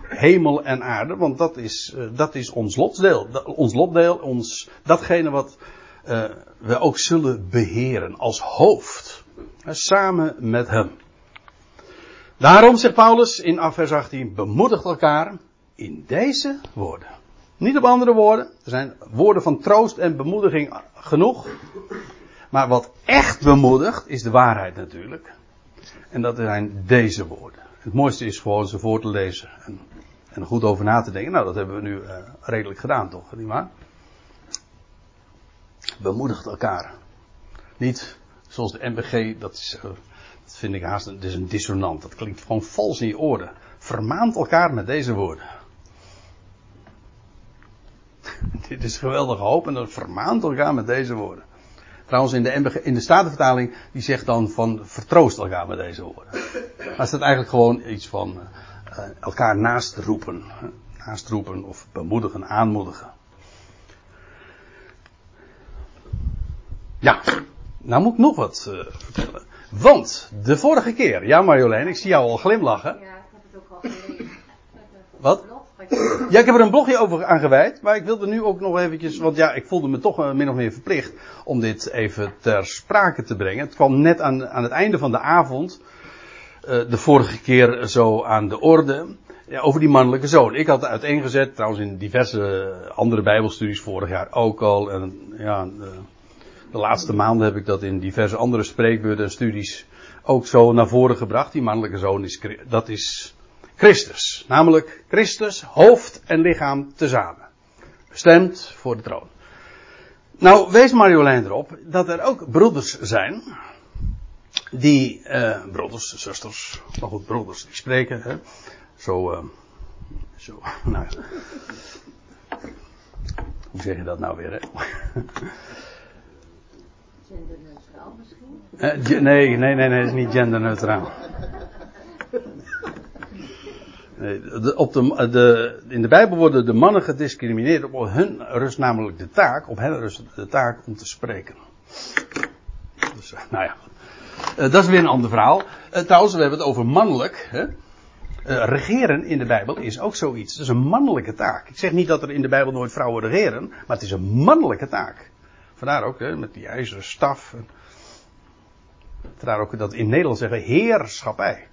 Hemel en aarde, want dat is, uh, dat is ons lotdeel. Ons lotdeel, ons, datgene wat uh, we ook zullen beheren als hoofd. Samen met hem. Daarom zegt Paulus in vers 18, bemoedigt elkaar in deze woorden. Niet op andere woorden. Er zijn woorden van troost en bemoediging genoeg. Maar wat echt bemoedigt is de waarheid natuurlijk. En dat zijn deze woorden. Het mooiste is gewoon ze voor te lezen en, en goed over na te denken. Nou, dat hebben we nu uh, redelijk gedaan, toch? Niet waar? Bemoedigt elkaar. Niet zoals de MBG, dat, is, uh, dat vind ik haast een, dat is een dissonant. Dat klinkt gewoon vals in je oren. Vermaant elkaar met deze woorden. *laughs* Dit is geweldige hoop en dat vermaant elkaar met deze woorden. Trouwens, in de, in de Statenvertaling, die zegt dan van vertroost elkaar met deze woorden. Maar staat eigenlijk gewoon iets van uh, elkaar naast roepen. Naast roepen of bemoedigen, aanmoedigen. Ja, nou moet ik nog wat uh, vertellen. Want, de vorige keer, ja Marjolein, ik zie jou al glimlachen. Ja, ik heb het ook al gelezen. Wat? Ja, ik heb er een blogje over aangeweid, maar ik wilde nu ook nog eventjes, want ja, ik voelde me toch uh, min of meer verplicht om dit even ter sprake te brengen. Het kwam net aan, aan het einde van de avond, uh, de vorige keer zo aan de orde, ja, over die mannelijke zoon. Ik had uiteengezet, trouwens in diverse andere bijbelstudies vorig jaar ook al, en ja, de laatste maanden heb ik dat in diverse andere spreekbeurten en studies ook zo naar voren gebracht. Die mannelijke zoon is, dat is Christus. Namelijk Christus, hoofd en lichaam tezamen. Bestemd voor de troon. Nou, wees Marjolein erop dat er ook broeders zijn. Die, eh, broeders, zusters, maar goed, broeders die spreken, hè. Zo, uh, zo, *laughs* nou. Hoe zeg je dat nou weer, hè? Genderneutraal misschien? Uh, nee, nee, nee, nee, is niet genderneutraal. Nee, op de, de, in de Bijbel worden de mannen gediscrimineerd op hun rust namelijk de taak, op hen rust de taak om te spreken. Dus, nou ja, uh, dat is weer een ander verhaal. Trouwens, we hebben het over mannelijk. Hè? Regeren in de Bijbel is ook zoiets. Het is een mannelijke taak. Ik zeg niet dat er in de Bijbel nooit vrouwen regeren, maar het is een mannelijke taak. Vandaar ook hè, met die ijzeren staf. Vandaar ook dat in Nederland zeggen heerschappij.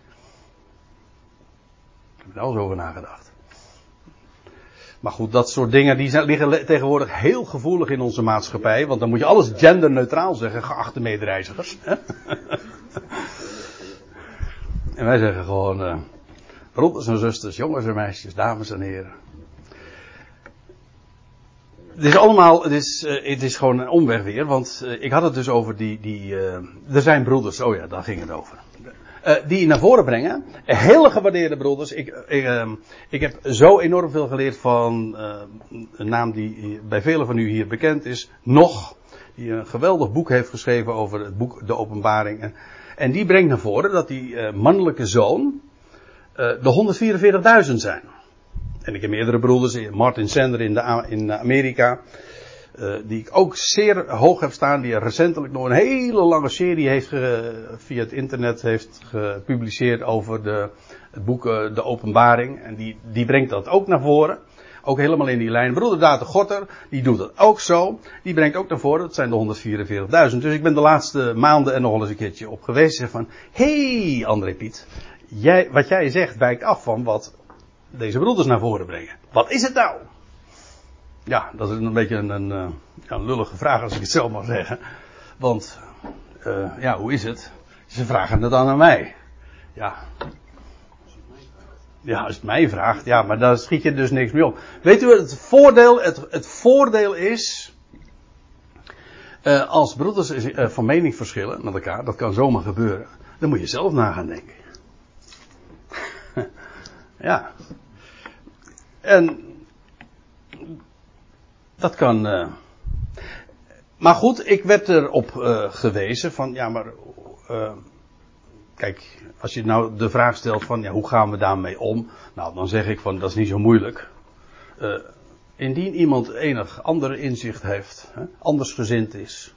Ik heb er eens over nagedacht. Maar goed, dat soort dingen die liggen tegenwoordig heel gevoelig in onze maatschappij. Want dan moet je alles genderneutraal zeggen, geachte medereizigers. *laughs* en wij zeggen gewoon, uh, en zusters, jongens en meisjes, dames en heren. Het is allemaal, het is, uh, het is gewoon een omweg weer, want uh, ik had het dus over die, die er zijn broeders, oh ja, daar ging het over. Die naar voren brengen. Hele gewaardeerde broeders. Ik, ik, uh, ik heb zo enorm veel geleerd van een naam die bij velen van u hier bekend is. Nog. Die een geweldig boek heeft geschreven over het boek De Openbaring. En, en die brengt naar voren dat die mannelijke zoon de 144.000 zijn. En ik heb meerdere broeders. Martin Sander in, de, in Amerika. eh, die ik ook zeer hoog heb staan, die recentelijk nog een hele lange serie heeft via het internet heeft gepubliceerd over de, het boek eh, De Openbaring. En die, die brengt dat ook naar voren. Ook helemaal in die lijn. Broeder Daten Gorter, die doet dat ook zo. Die brengt ook naar voren, dat zijn de 144.000. Dus ik ben de laatste maanden er nog eens een keertje op geweest. Zeg van, hey André Piet, jij, wat jij zegt wijkt af van wat deze broeders naar voren brengen. Wat is het nou? Ja, dat is een beetje een, een, eh, lullige vraag als ik het zo mag zeggen. Want, eh, ja, hoe is het? Ze vragen het dan aan mij. Ja. Ja, als het mij vraagt, ja, maar daar schiet je dus niks mee op. Weet u het voordeel, het, het voordeel is, eh, als broeders van mening verschillen met elkaar, dat kan zomaar gebeuren, dan moet je zelf na gaan denken. *laughs* ja. En dat kan. eh, maar goed, ik werd erop eh, gewezen van ja, maar eh, kijk, als je nou de vraag stelt van ja, hoe gaan we daarmee om? Nou, dan zeg ik van dat is niet zo moeilijk. Indien iemand enig andere inzicht heeft, hè, anders gezind is,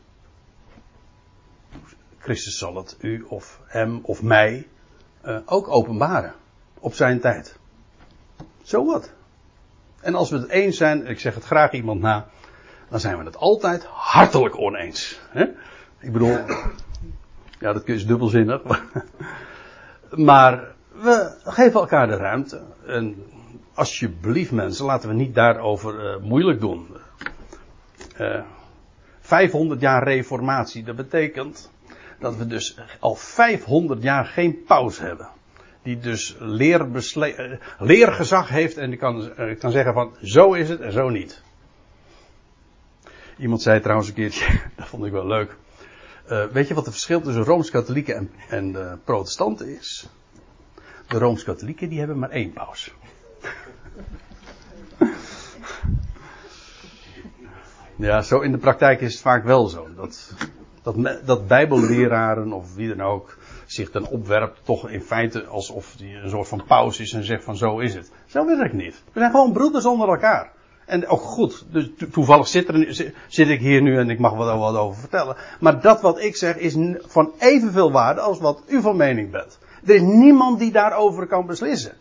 Christus zal het u of hem of mij ook openbaren op zijn tijd. Zo wat. En als we het eens zijn, ik zeg het graag iemand na, dan zijn we het altijd hartelijk oneens. Hè? Ik bedoel, ja, dat is dubbelzinnig. Maar we geven elkaar de ruimte. En alsjeblieft mensen, laten we niet daarover eh, moeilijk doen. Eh 500 jaar reformatie, dat betekent dat we dus al 500 jaar geen paus hebben. Die dus eh, leergezag heeft en die kan, eh, kan zeggen van zo is het en zo niet. Iemand zei trouwens een keertje, *laughs* dat vond ik wel leuk. Eh, weet je wat het verschil tussen Rooms-Katholieken en, en protestanten is? De Rooms-Katholieken die hebben maar één paus. *laughs* ja, zo in de praktijk is het vaak wel zo. Dat, dat, dat bijbelleraren of wie dan ook zich dan opwerpt toch in feite alsof hij een soort van paus is en zegt van zo is het. Zo werkt het niet. We zijn gewoon broeders onder elkaar. En ook goed, dus to- toevallig zit, er, zit- ik hier nu en ik mag er wat over vertellen. Maar dat wat ik zeg is van evenveel waarde als wat u van mening bent. Er is niemand die daarover kan beslissen.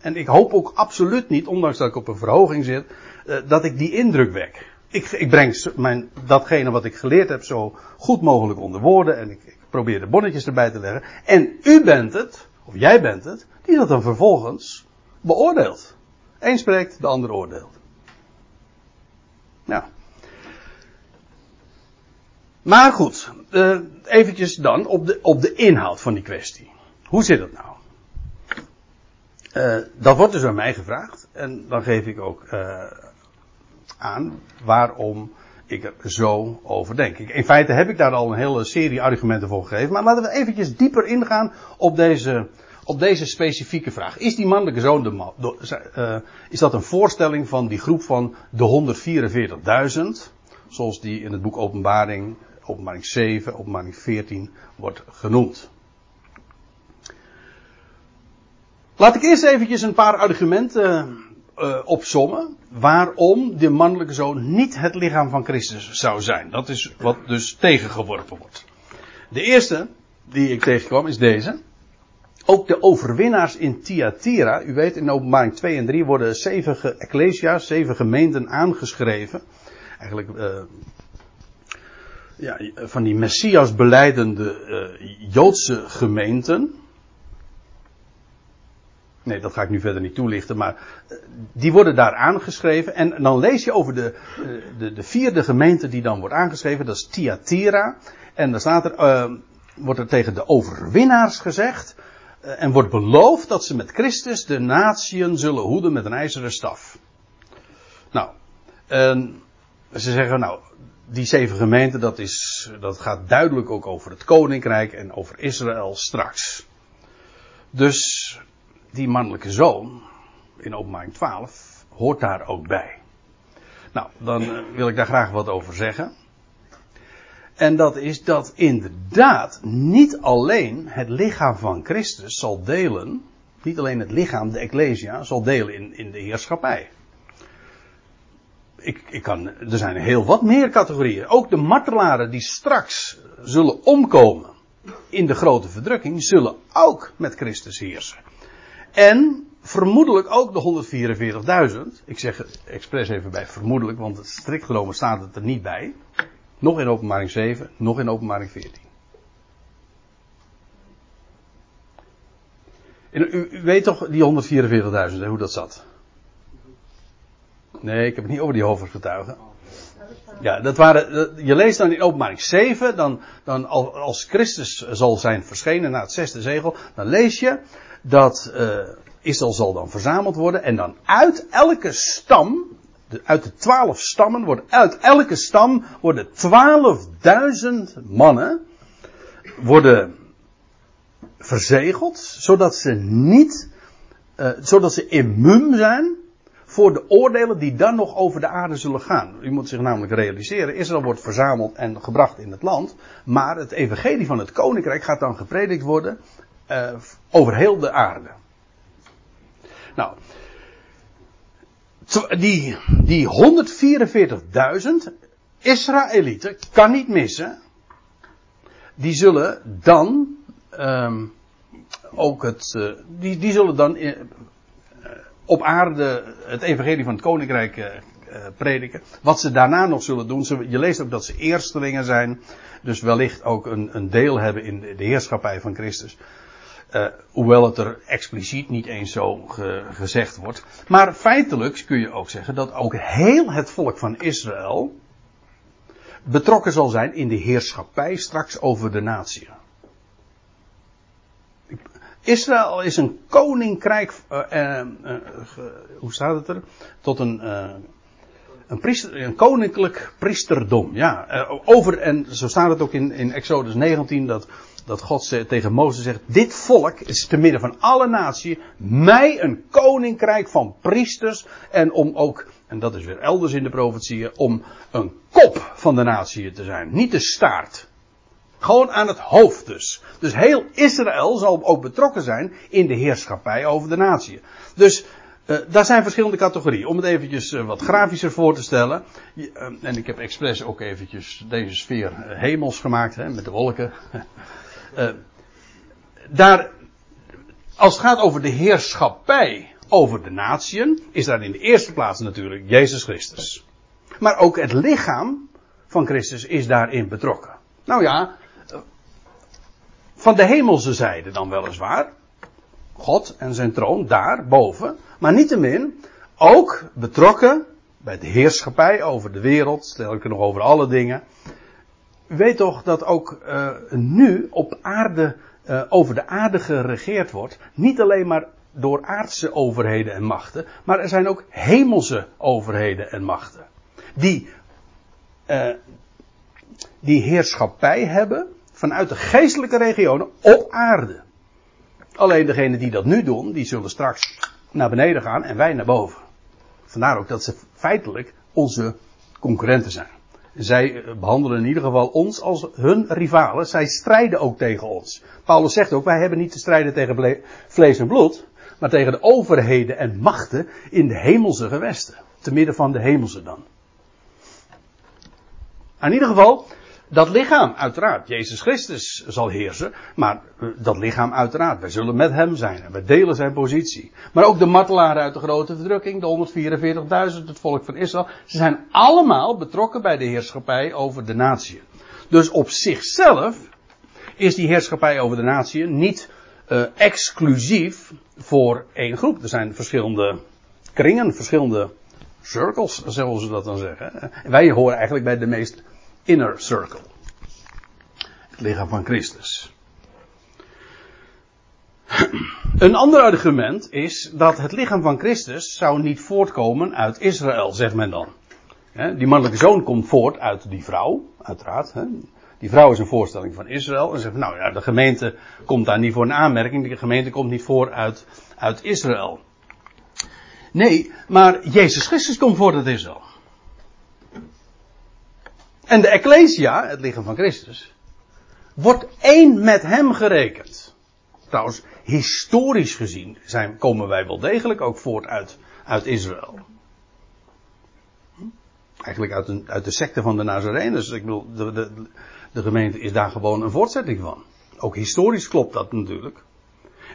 En ik hoop ook absoluut niet, ondanks dat ik op een verhoging zit, eh, dat ik die indruk wek. Ik, ik breng mijn, datgene wat ik geleerd heb zo goed mogelijk onder woorden en ik, probeer de bonnetjes erbij te leggen. En u bent het, of jij bent het, die dat dan vervolgens beoordeelt. Eén spreekt, de ander oordeelt. Nou. Maar goed, eh, eventjes dan op de, op de inhoud van die kwestie. Hoe zit het nou? Eh, dat wordt dus aan mij gevraagd. En dan geef ik ook eh, aan waarom ik er zo over denk. In feite heb ik daar al een hele serie argumenten voor gegeven. Maar laten we eventjes dieper ingaan op deze, op deze specifieke vraag. Is die mannelijke zoon de man, eh, is dat een voorstelling van die groep van de 144.000? Zoals die in het boek Openbaring, Openbaring 7, Openbaring 14 wordt genoemd. Laat ik eerst eventjes een paar argumenten eh opsommen waarom de mannelijke zoon niet het lichaam van Christus zou zijn. Dat is wat dus tegengeworpen wordt. De eerste die ik tegenkwam is deze. Ook de overwinnaars in Thyatira, u weet in openbaring 2 en 3 worden zeven ecclesia's, zeven gemeenten aangeschreven. Eigenlijk eh, ja, van die Messias beleidende eh, Joodse gemeenten. Nee, dat ga ik nu verder niet toelichten, maar eh, die worden daar aangeschreven. En dan lees je over de, eh, de, de vierde gemeente die dan wordt aangeschreven, dat is Thyatira. En dan staat er, eh, wordt er tegen de overwinnaars gezegd, en wordt beloofd dat ze met Christus de natieën zullen hoeden met een ijzeren staf. Nou, en ze zeggen nou, die zeven gemeenten, dat, is, dat gaat duidelijk ook over het koninkrijk en over Israël straks. Dus die mannelijke zoon in openbaring 12 hoort daar ook bij. Nou, dan eh, wil ik daar graag wat over zeggen. En dat is dat inderdaad niet alleen het lichaam van Christus zal delen, niet alleen het lichaam, de Ecclesia, zal delen in, in de heerschappij. ik, ik kan, er zijn heel wat meer categorieën. Ook de martelaren die straks zullen omkomen in de grote verdrukking, zullen ook met Christus heersen. En vermoedelijk ook de 144.000. Ik zeg expres even bij vermoedelijk, want strikt genomen staat het er niet bij. Nog in openbaring 7, nog in openbaring 14. En u, u weet toch die 144.000, hoe dat zat? Nee, ik heb het niet over die hoofdgetuigen. Ja, dat waren, je leest dan in openbaring 7, dan, dan als Christus zal zijn verschenen na het zesde zegel, dan lees je dat uh, Israël zal dan verzameld worden en dan uit elke stam, de, uit de twaalf stammen, wordt, uit elke stam worden 12.000 mannen worden verzegeld, zodat ze niet, uh, zodat ze immuun zijn voor de oordelen die dan nog over de aarde zullen gaan. U moet zich namelijk realiseren, Israël wordt verzameld en gebracht in het land, maar het evangelie van het koninkrijk gaat dan gepredikt worden uh, over heel de aarde. Nou, die, die 144.000 Israëlieten, kan niet missen, die zullen dan um, ook het, uh, die, die zullen dan uh, op aarde het evangelie van het koninkrijk uh, prediken. Wat ze daarna nog zullen doen, ze, je leest ook dat ze eerstelingen zijn, dus wellicht ook een, een deel hebben in de heerschappij van Christus. Uh, hoewel het er expliciet niet eens zo ge, gezegd wordt. Maar feitelijk kun je ook zeggen dat ook heel het volk van Israël betrokken zal zijn in de heerschappij straks over de natie. Israël is een koninkrijk, uh, uh, hoe staat het er? Tot een, een, priester, een koninklijk priesterdom. Ja, over, en zo staat het ook in, in Exodus 19 dat dat God tegen Mozes zegt, dit volk is te midden van alle naties mij een koninkrijk van priesters en om ook, en dat is weer elders in de profetieën, om een kop van de natie te zijn, niet de staart. Gewoon aan het hoofd dus. Dus heel Israël zal ook betrokken zijn in de heerschappij over de natie. Dus uh, daar zijn verschillende categorieën. Om het eventjes uh, wat grafischer voor te stellen. Uh, en ik heb expres ook eventjes deze sfeer hemels gemaakt, hè, met de wolken. *laughs* Uh, daar, als het gaat over de heerschappij over de natieën, is daar in de eerste plaats natuurlijk Jezus Christus. Maar ook het lichaam van Christus is daarin betrokken. Nou ja, van de hemelse zijde dan weliswaar. God en zijn troon daar boven. Maar niettemin ook betrokken bij de heerschappij over de wereld, stel ik er nog over alle dingen. Weet toch dat ook uh, nu op aarde, uh, over de aarde geregeerd wordt. Niet alleen maar door aardse overheden en machten. Maar er zijn ook hemelse overheden en machten. Die, uh, die heerschappij hebben vanuit de geestelijke regionen op aarde. Alleen degenen die dat nu doen, die zullen straks naar beneden gaan en wij naar boven. Vandaar ook dat ze feitelijk onze concurrenten zijn. Zij behandelen in ieder geval ons als hun rivalen. Zij strijden ook tegen ons. Paulus zegt ook, wij hebben niet te strijden tegen vlees en bloed, maar tegen de overheden en machten in de hemelse gewesten. Te midden van de hemelse dan. In ieder geval, dat lichaam, uiteraard, Jezus Christus zal heersen, maar dat lichaam uiteraard, wij zullen met hem zijn en wij delen zijn positie. Maar ook de martelaren uit de grote verdrukking, de 144.000, het volk van Israël, ze zijn allemaal betrokken bij de heerschappij over de natie. Dus op zichzelf is die heerschappij over de natie niet uh, exclusief voor één groep. Er zijn verschillende kringen, verschillende circles, zullen ze dat dan zeggen. En wij horen eigenlijk bij de meest inner circle. Het lichaam van Christus. Een ander argument is dat het lichaam van Christus zou niet voortkomen uit Israël, zegt men dan. Die mannelijke zoon komt voort uit die vrouw, uiteraard. Die vrouw is een voorstelling van Israël. En zegt, nou ja, de gemeente komt daar niet voor een aanmerking. De gemeente komt niet voor uit, uit Israël. Nee, maar Jezus Christus komt voort uit Israël. En de Ecclesia, het lichaam van Christus, wordt één met hem gerekend. Trouwens, historisch gezien zijn, komen wij wel degelijk ook voort uit, uit Israël. Eigenlijk uit, een, uit de secte van de Nazareners. Ik bedoel, de, de, de gemeente is daar gewoon een voortzetting van. Ook historisch klopt dat natuurlijk.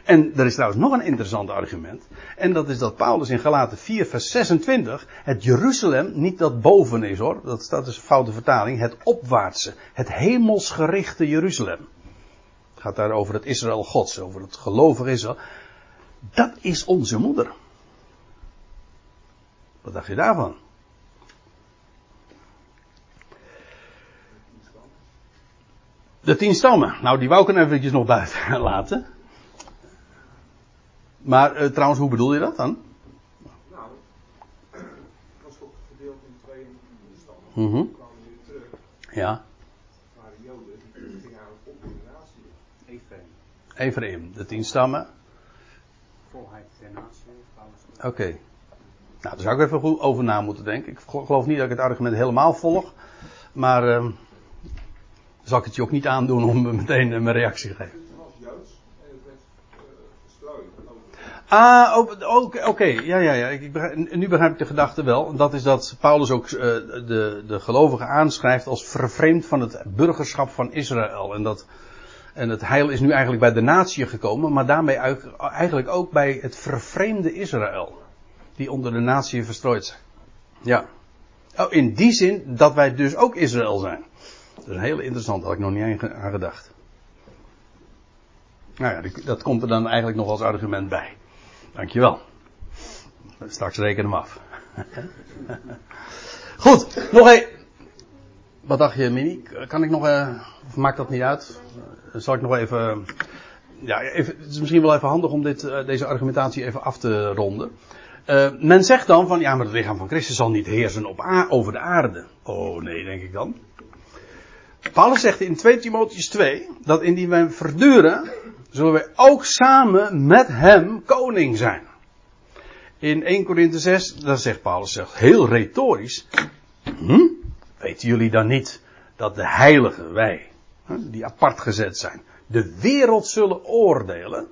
En er is trouwens nog een interessant argument. En dat is dat Paulus in Galaten 4 vers 26 het Jeruzalem niet dat boven is hoor. Dat dus een foute vertaling. Het opwaartse. Het hemelsgerichte Jeruzalem. Het gaat daar over het Israël gods. Over het gelovige Israël. Dat is onze moeder. Wat dacht je daarvan? De tien stammen. Nou, die wou ik er eventjes nog buiten *laughs* laten. Maar uh, trouwens, hoe bedoel je dat dan? Nou, het was toch verdeeld in twee stammen. Mm -hmm. Weer terug. Ja, Het waren Joden, die gingen eigenlijk op in de de tien stammen. Volheid der natie. Oké. Nou, daar zou ik even goed over na moeten denken. Ik geloof niet dat ik het argument helemaal volg. Maar uh, zal ik het je ook niet aandoen om *laughs* meteen uh, mijn reactie te geven. Het was Joods en het werd uh, verstrooid over. Ah, oké, oké, ja, ja, ja. Ik begrijp, nu begrijp ik de gedachte wel. Dat is dat Paulus ook uh, de, de gelovigen aanschrijft als vervreemd van het burgerschap van Israël. En dat, en het heil is nu eigenlijk bij de natie gekomen, maar daarmee eigenlijk ook bij het vervreemde Israël. Die onder de natie verstrooid zijn. Ja. Oh, in die zin dat wij dus ook Israël zijn. Dat is hele interessant, had ik nog niet aan gedacht. Nou ja, dat komt er dan eigenlijk nog als argument bij. Dankjewel. Straks reken hem af. *laughs* Goed, nog een. Wat dacht je, Mini? Kan ik nog, uh, of maakt dat niet uit? Uh, zal ik nog even, ja, even, het is misschien wel even handig om dit, deze argumentatie even af te ronden. men zegt dan van, ja, maar het lichaam van Christus zal niet heersen op over de aarde. Oh nee, denk ik dan. Paulus zegt in 2 Timotheus 2, dat indien wij verduren, zullen wij ook samen met hem koning zijn. In 1 Korinthe 6, daar zegt Paulus heel retorisch. Hm? Weten jullie dan niet dat de heiligen, wij, die apart gezet zijn, de wereld zullen oordelen?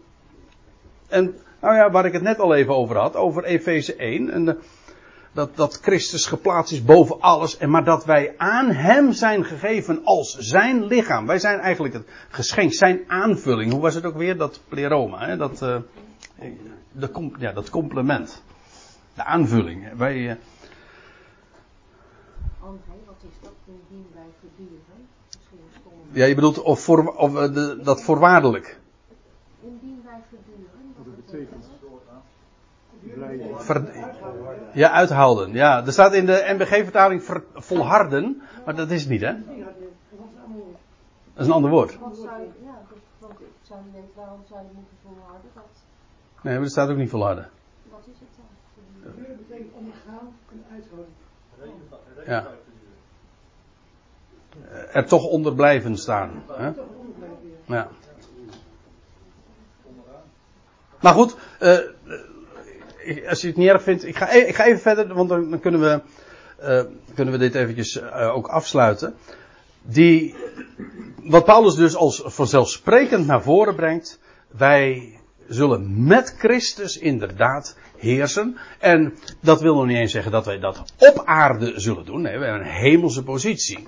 En, nou ja, waar ik het net al even over had, over Efeze 1, en dat, dat Christus geplaatst is boven alles, en maar dat wij aan Hem zijn gegeven als Zijn lichaam. Wij zijn eigenlijk het geschenk, Zijn aanvulling. Hoe was het ook weer? Dat pleroma, hè? Dat, uh, de, ja, dat complement. De aanvulling. Wij, uh... André, wat is dat indien wij verduren? Misschien stom. Ja, je bedoelt of, voor, of uh, de, dat voorwaardelijk. Indien wij verduren, wat Dat betekent Ver, ja, uithouden. Ja, er staat in de NBG-vertaling volharden, maar dat is het niet, hè? Dat is een ander woord. Wat zou je, ja, want ik zou niet weten waarom zou je moeten volharden. Dat, Nee, maar er staat ook niet volharden. wat is het dan? Verduren betekent ondergaan en uithouden. Ja. Er toch onder blijven staan. Hè? Ja. Ja. Maar goed, uh, als je het niet erg vindt, ik ga, ik ga even verder, want dan, kunnen, we, uh, kunnen we dit eventjes uh, ook afsluiten. Die, wat Paulus dus als vanzelfsprekend naar voren brengt, wij zullen met Christus inderdaad heersen. En dat wil nog niet eens zeggen dat wij dat op aarde zullen doen. Nee, we hebben een hemelse positie.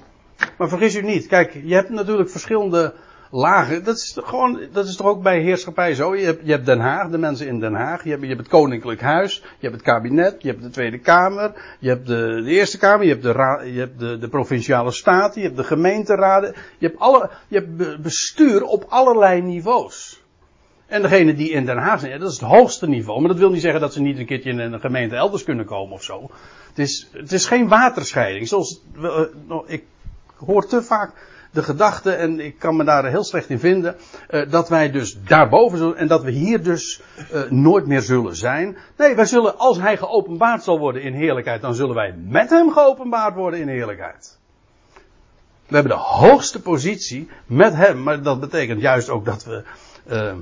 Maar vergis u niet, kijk, je hebt natuurlijk verschillende lagen. Dat is, gewoon, dat is toch ook bij heerschappij zo. Je hebt, je hebt Den Haag, de mensen in Den Haag. Je hebt, je hebt het Koninklijk Huis. Je hebt het kabinet. Je hebt de Tweede Kamer. Je hebt de, Eerste Kamer. Je hebt, de, je hebt de, Provinciale Staten. Je hebt de gemeenteraden. Je hebt, alle, je hebt bestuur op allerlei niveaus. En degene die in Den Haag zijn, dat is het hoogste niveau. Maar dat wil niet zeggen dat ze niet een keertje in een gemeente elders kunnen komen of zo. Het is, het is geen waterscheiding. Zoals, ik hoor te vaak de gedachte, en ik kan me daar heel slecht in vinden, uh, dat wij dus daarboven zullen, en dat we hier dus uh, nooit meer zullen zijn. Nee, wij zullen, als hij geopenbaard zal worden in heerlijkheid, dan zullen wij met hem geopenbaard worden in heerlijkheid. We hebben de hoogste positie met hem, maar dat betekent juist ook dat we, uh,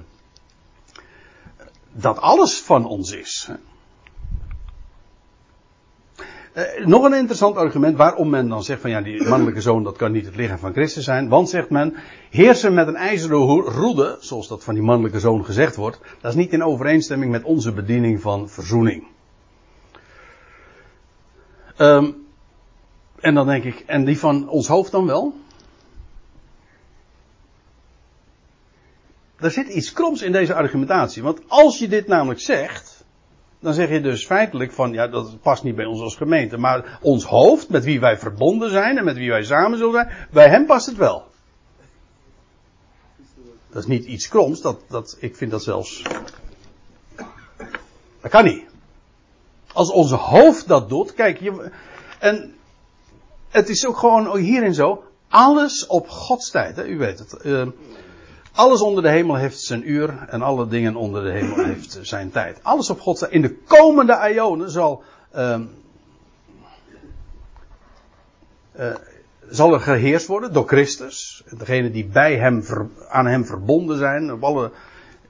dat alles van ons is. Uh, nog een interessant argument waarom men dan zegt van ja, die mannelijke zoon dat kan niet het lichaam van Christus zijn. Want zegt men, heersen met een ijzeren roede, zoals dat van die mannelijke zoon gezegd wordt, dat is niet in overeenstemming met onze bediening van verzoening. Um, En dan denk ik, en die van ons hoofd dan wel? Er zit iets kroms in deze argumentatie. Want als je dit namelijk zegt, dan zeg je dus feitelijk van, ja, dat past niet bij ons als gemeente. Maar ons hoofd, met wie wij verbonden zijn en met wie wij samen zullen zijn, bij hem past het wel. Dat is niet iets kroms, dat, dat, ik vind dat zelfs. Dat kan niet. Als onze hoofd dat doet, kijk, je, en het is ook gewoon hierin zo, alles op Gods tijd, hè, u weet het. Uh, alles onder de hemel heeft zijn uur en alle dingen onder de hemel *laughs* heeft zijn tijd. Alles op Gods tijd. In de komende Ionen zal, uh, uh, zal er geheerst worden door Christus. Degene die bij hem, aan hem verbonden zijn, op alle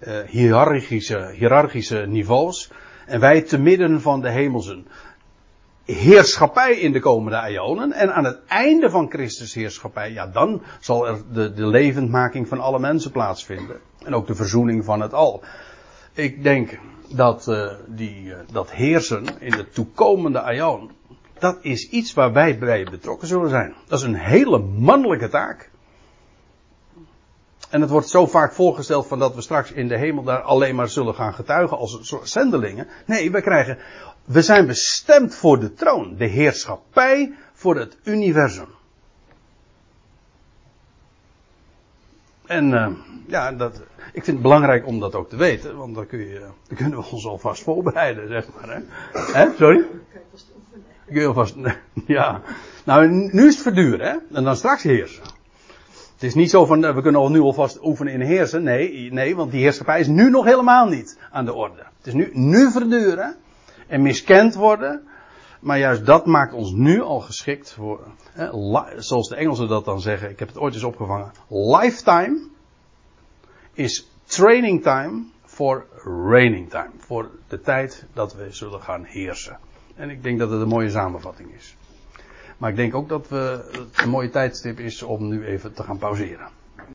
uh, hiërarchische, hiërarchische niveaus. En wij te midden van de hemelsen heerschappij in de komende eonen. En aan het einde van Christus heerschappij, ja, dan zal er de, de levendmaking van alle mensen plaatsvinden. En ook de verzoening van het al. Ik denk dat, uh, die, uh, dat heersen in de toekomende eon, dat is iets waar wij bij betrokken zullen zijn. Dat is een hele mannelijke taak. En het wordt zo vaak voorgesteld van dat we straks in de hemel daar alleen maar zullen gaan getuigen als zendelingen. Nee, we krijgen, we zijn bestemd voor de troon, de heerschappij voor het universum. En uh, ja, dat, ik vind het belangrijk om dat ook te weten, want dan, kun je, dan kunnen we ons alvast voorbereiden, zeg maar. Hè? hè? Sorry? Kun je alvast, *laughs* ja. Nou, nu is het verduren, hè? En dan straks heersen. Het is niet zo van, we kunnen al nu alvast oefenen in heersen. Nee, nee, want die heerschappij is nu nog helemaal niet aan de orde. Het is nu, nu verduren en miskend worden. Maar juist dat maakt ons nu al geschikt voor, zoals de Engelsen dat dan zeggen, ik heb het ooit eens opgevangen. Lifetime is training time for reigning time. Voor de tijd dat we zullen gaan heersen. En ik denk dat het een mooie samenvatting is. Maar ik denk ook dat we, het een mooie tijdstip is om nu even te gaan pauzeren.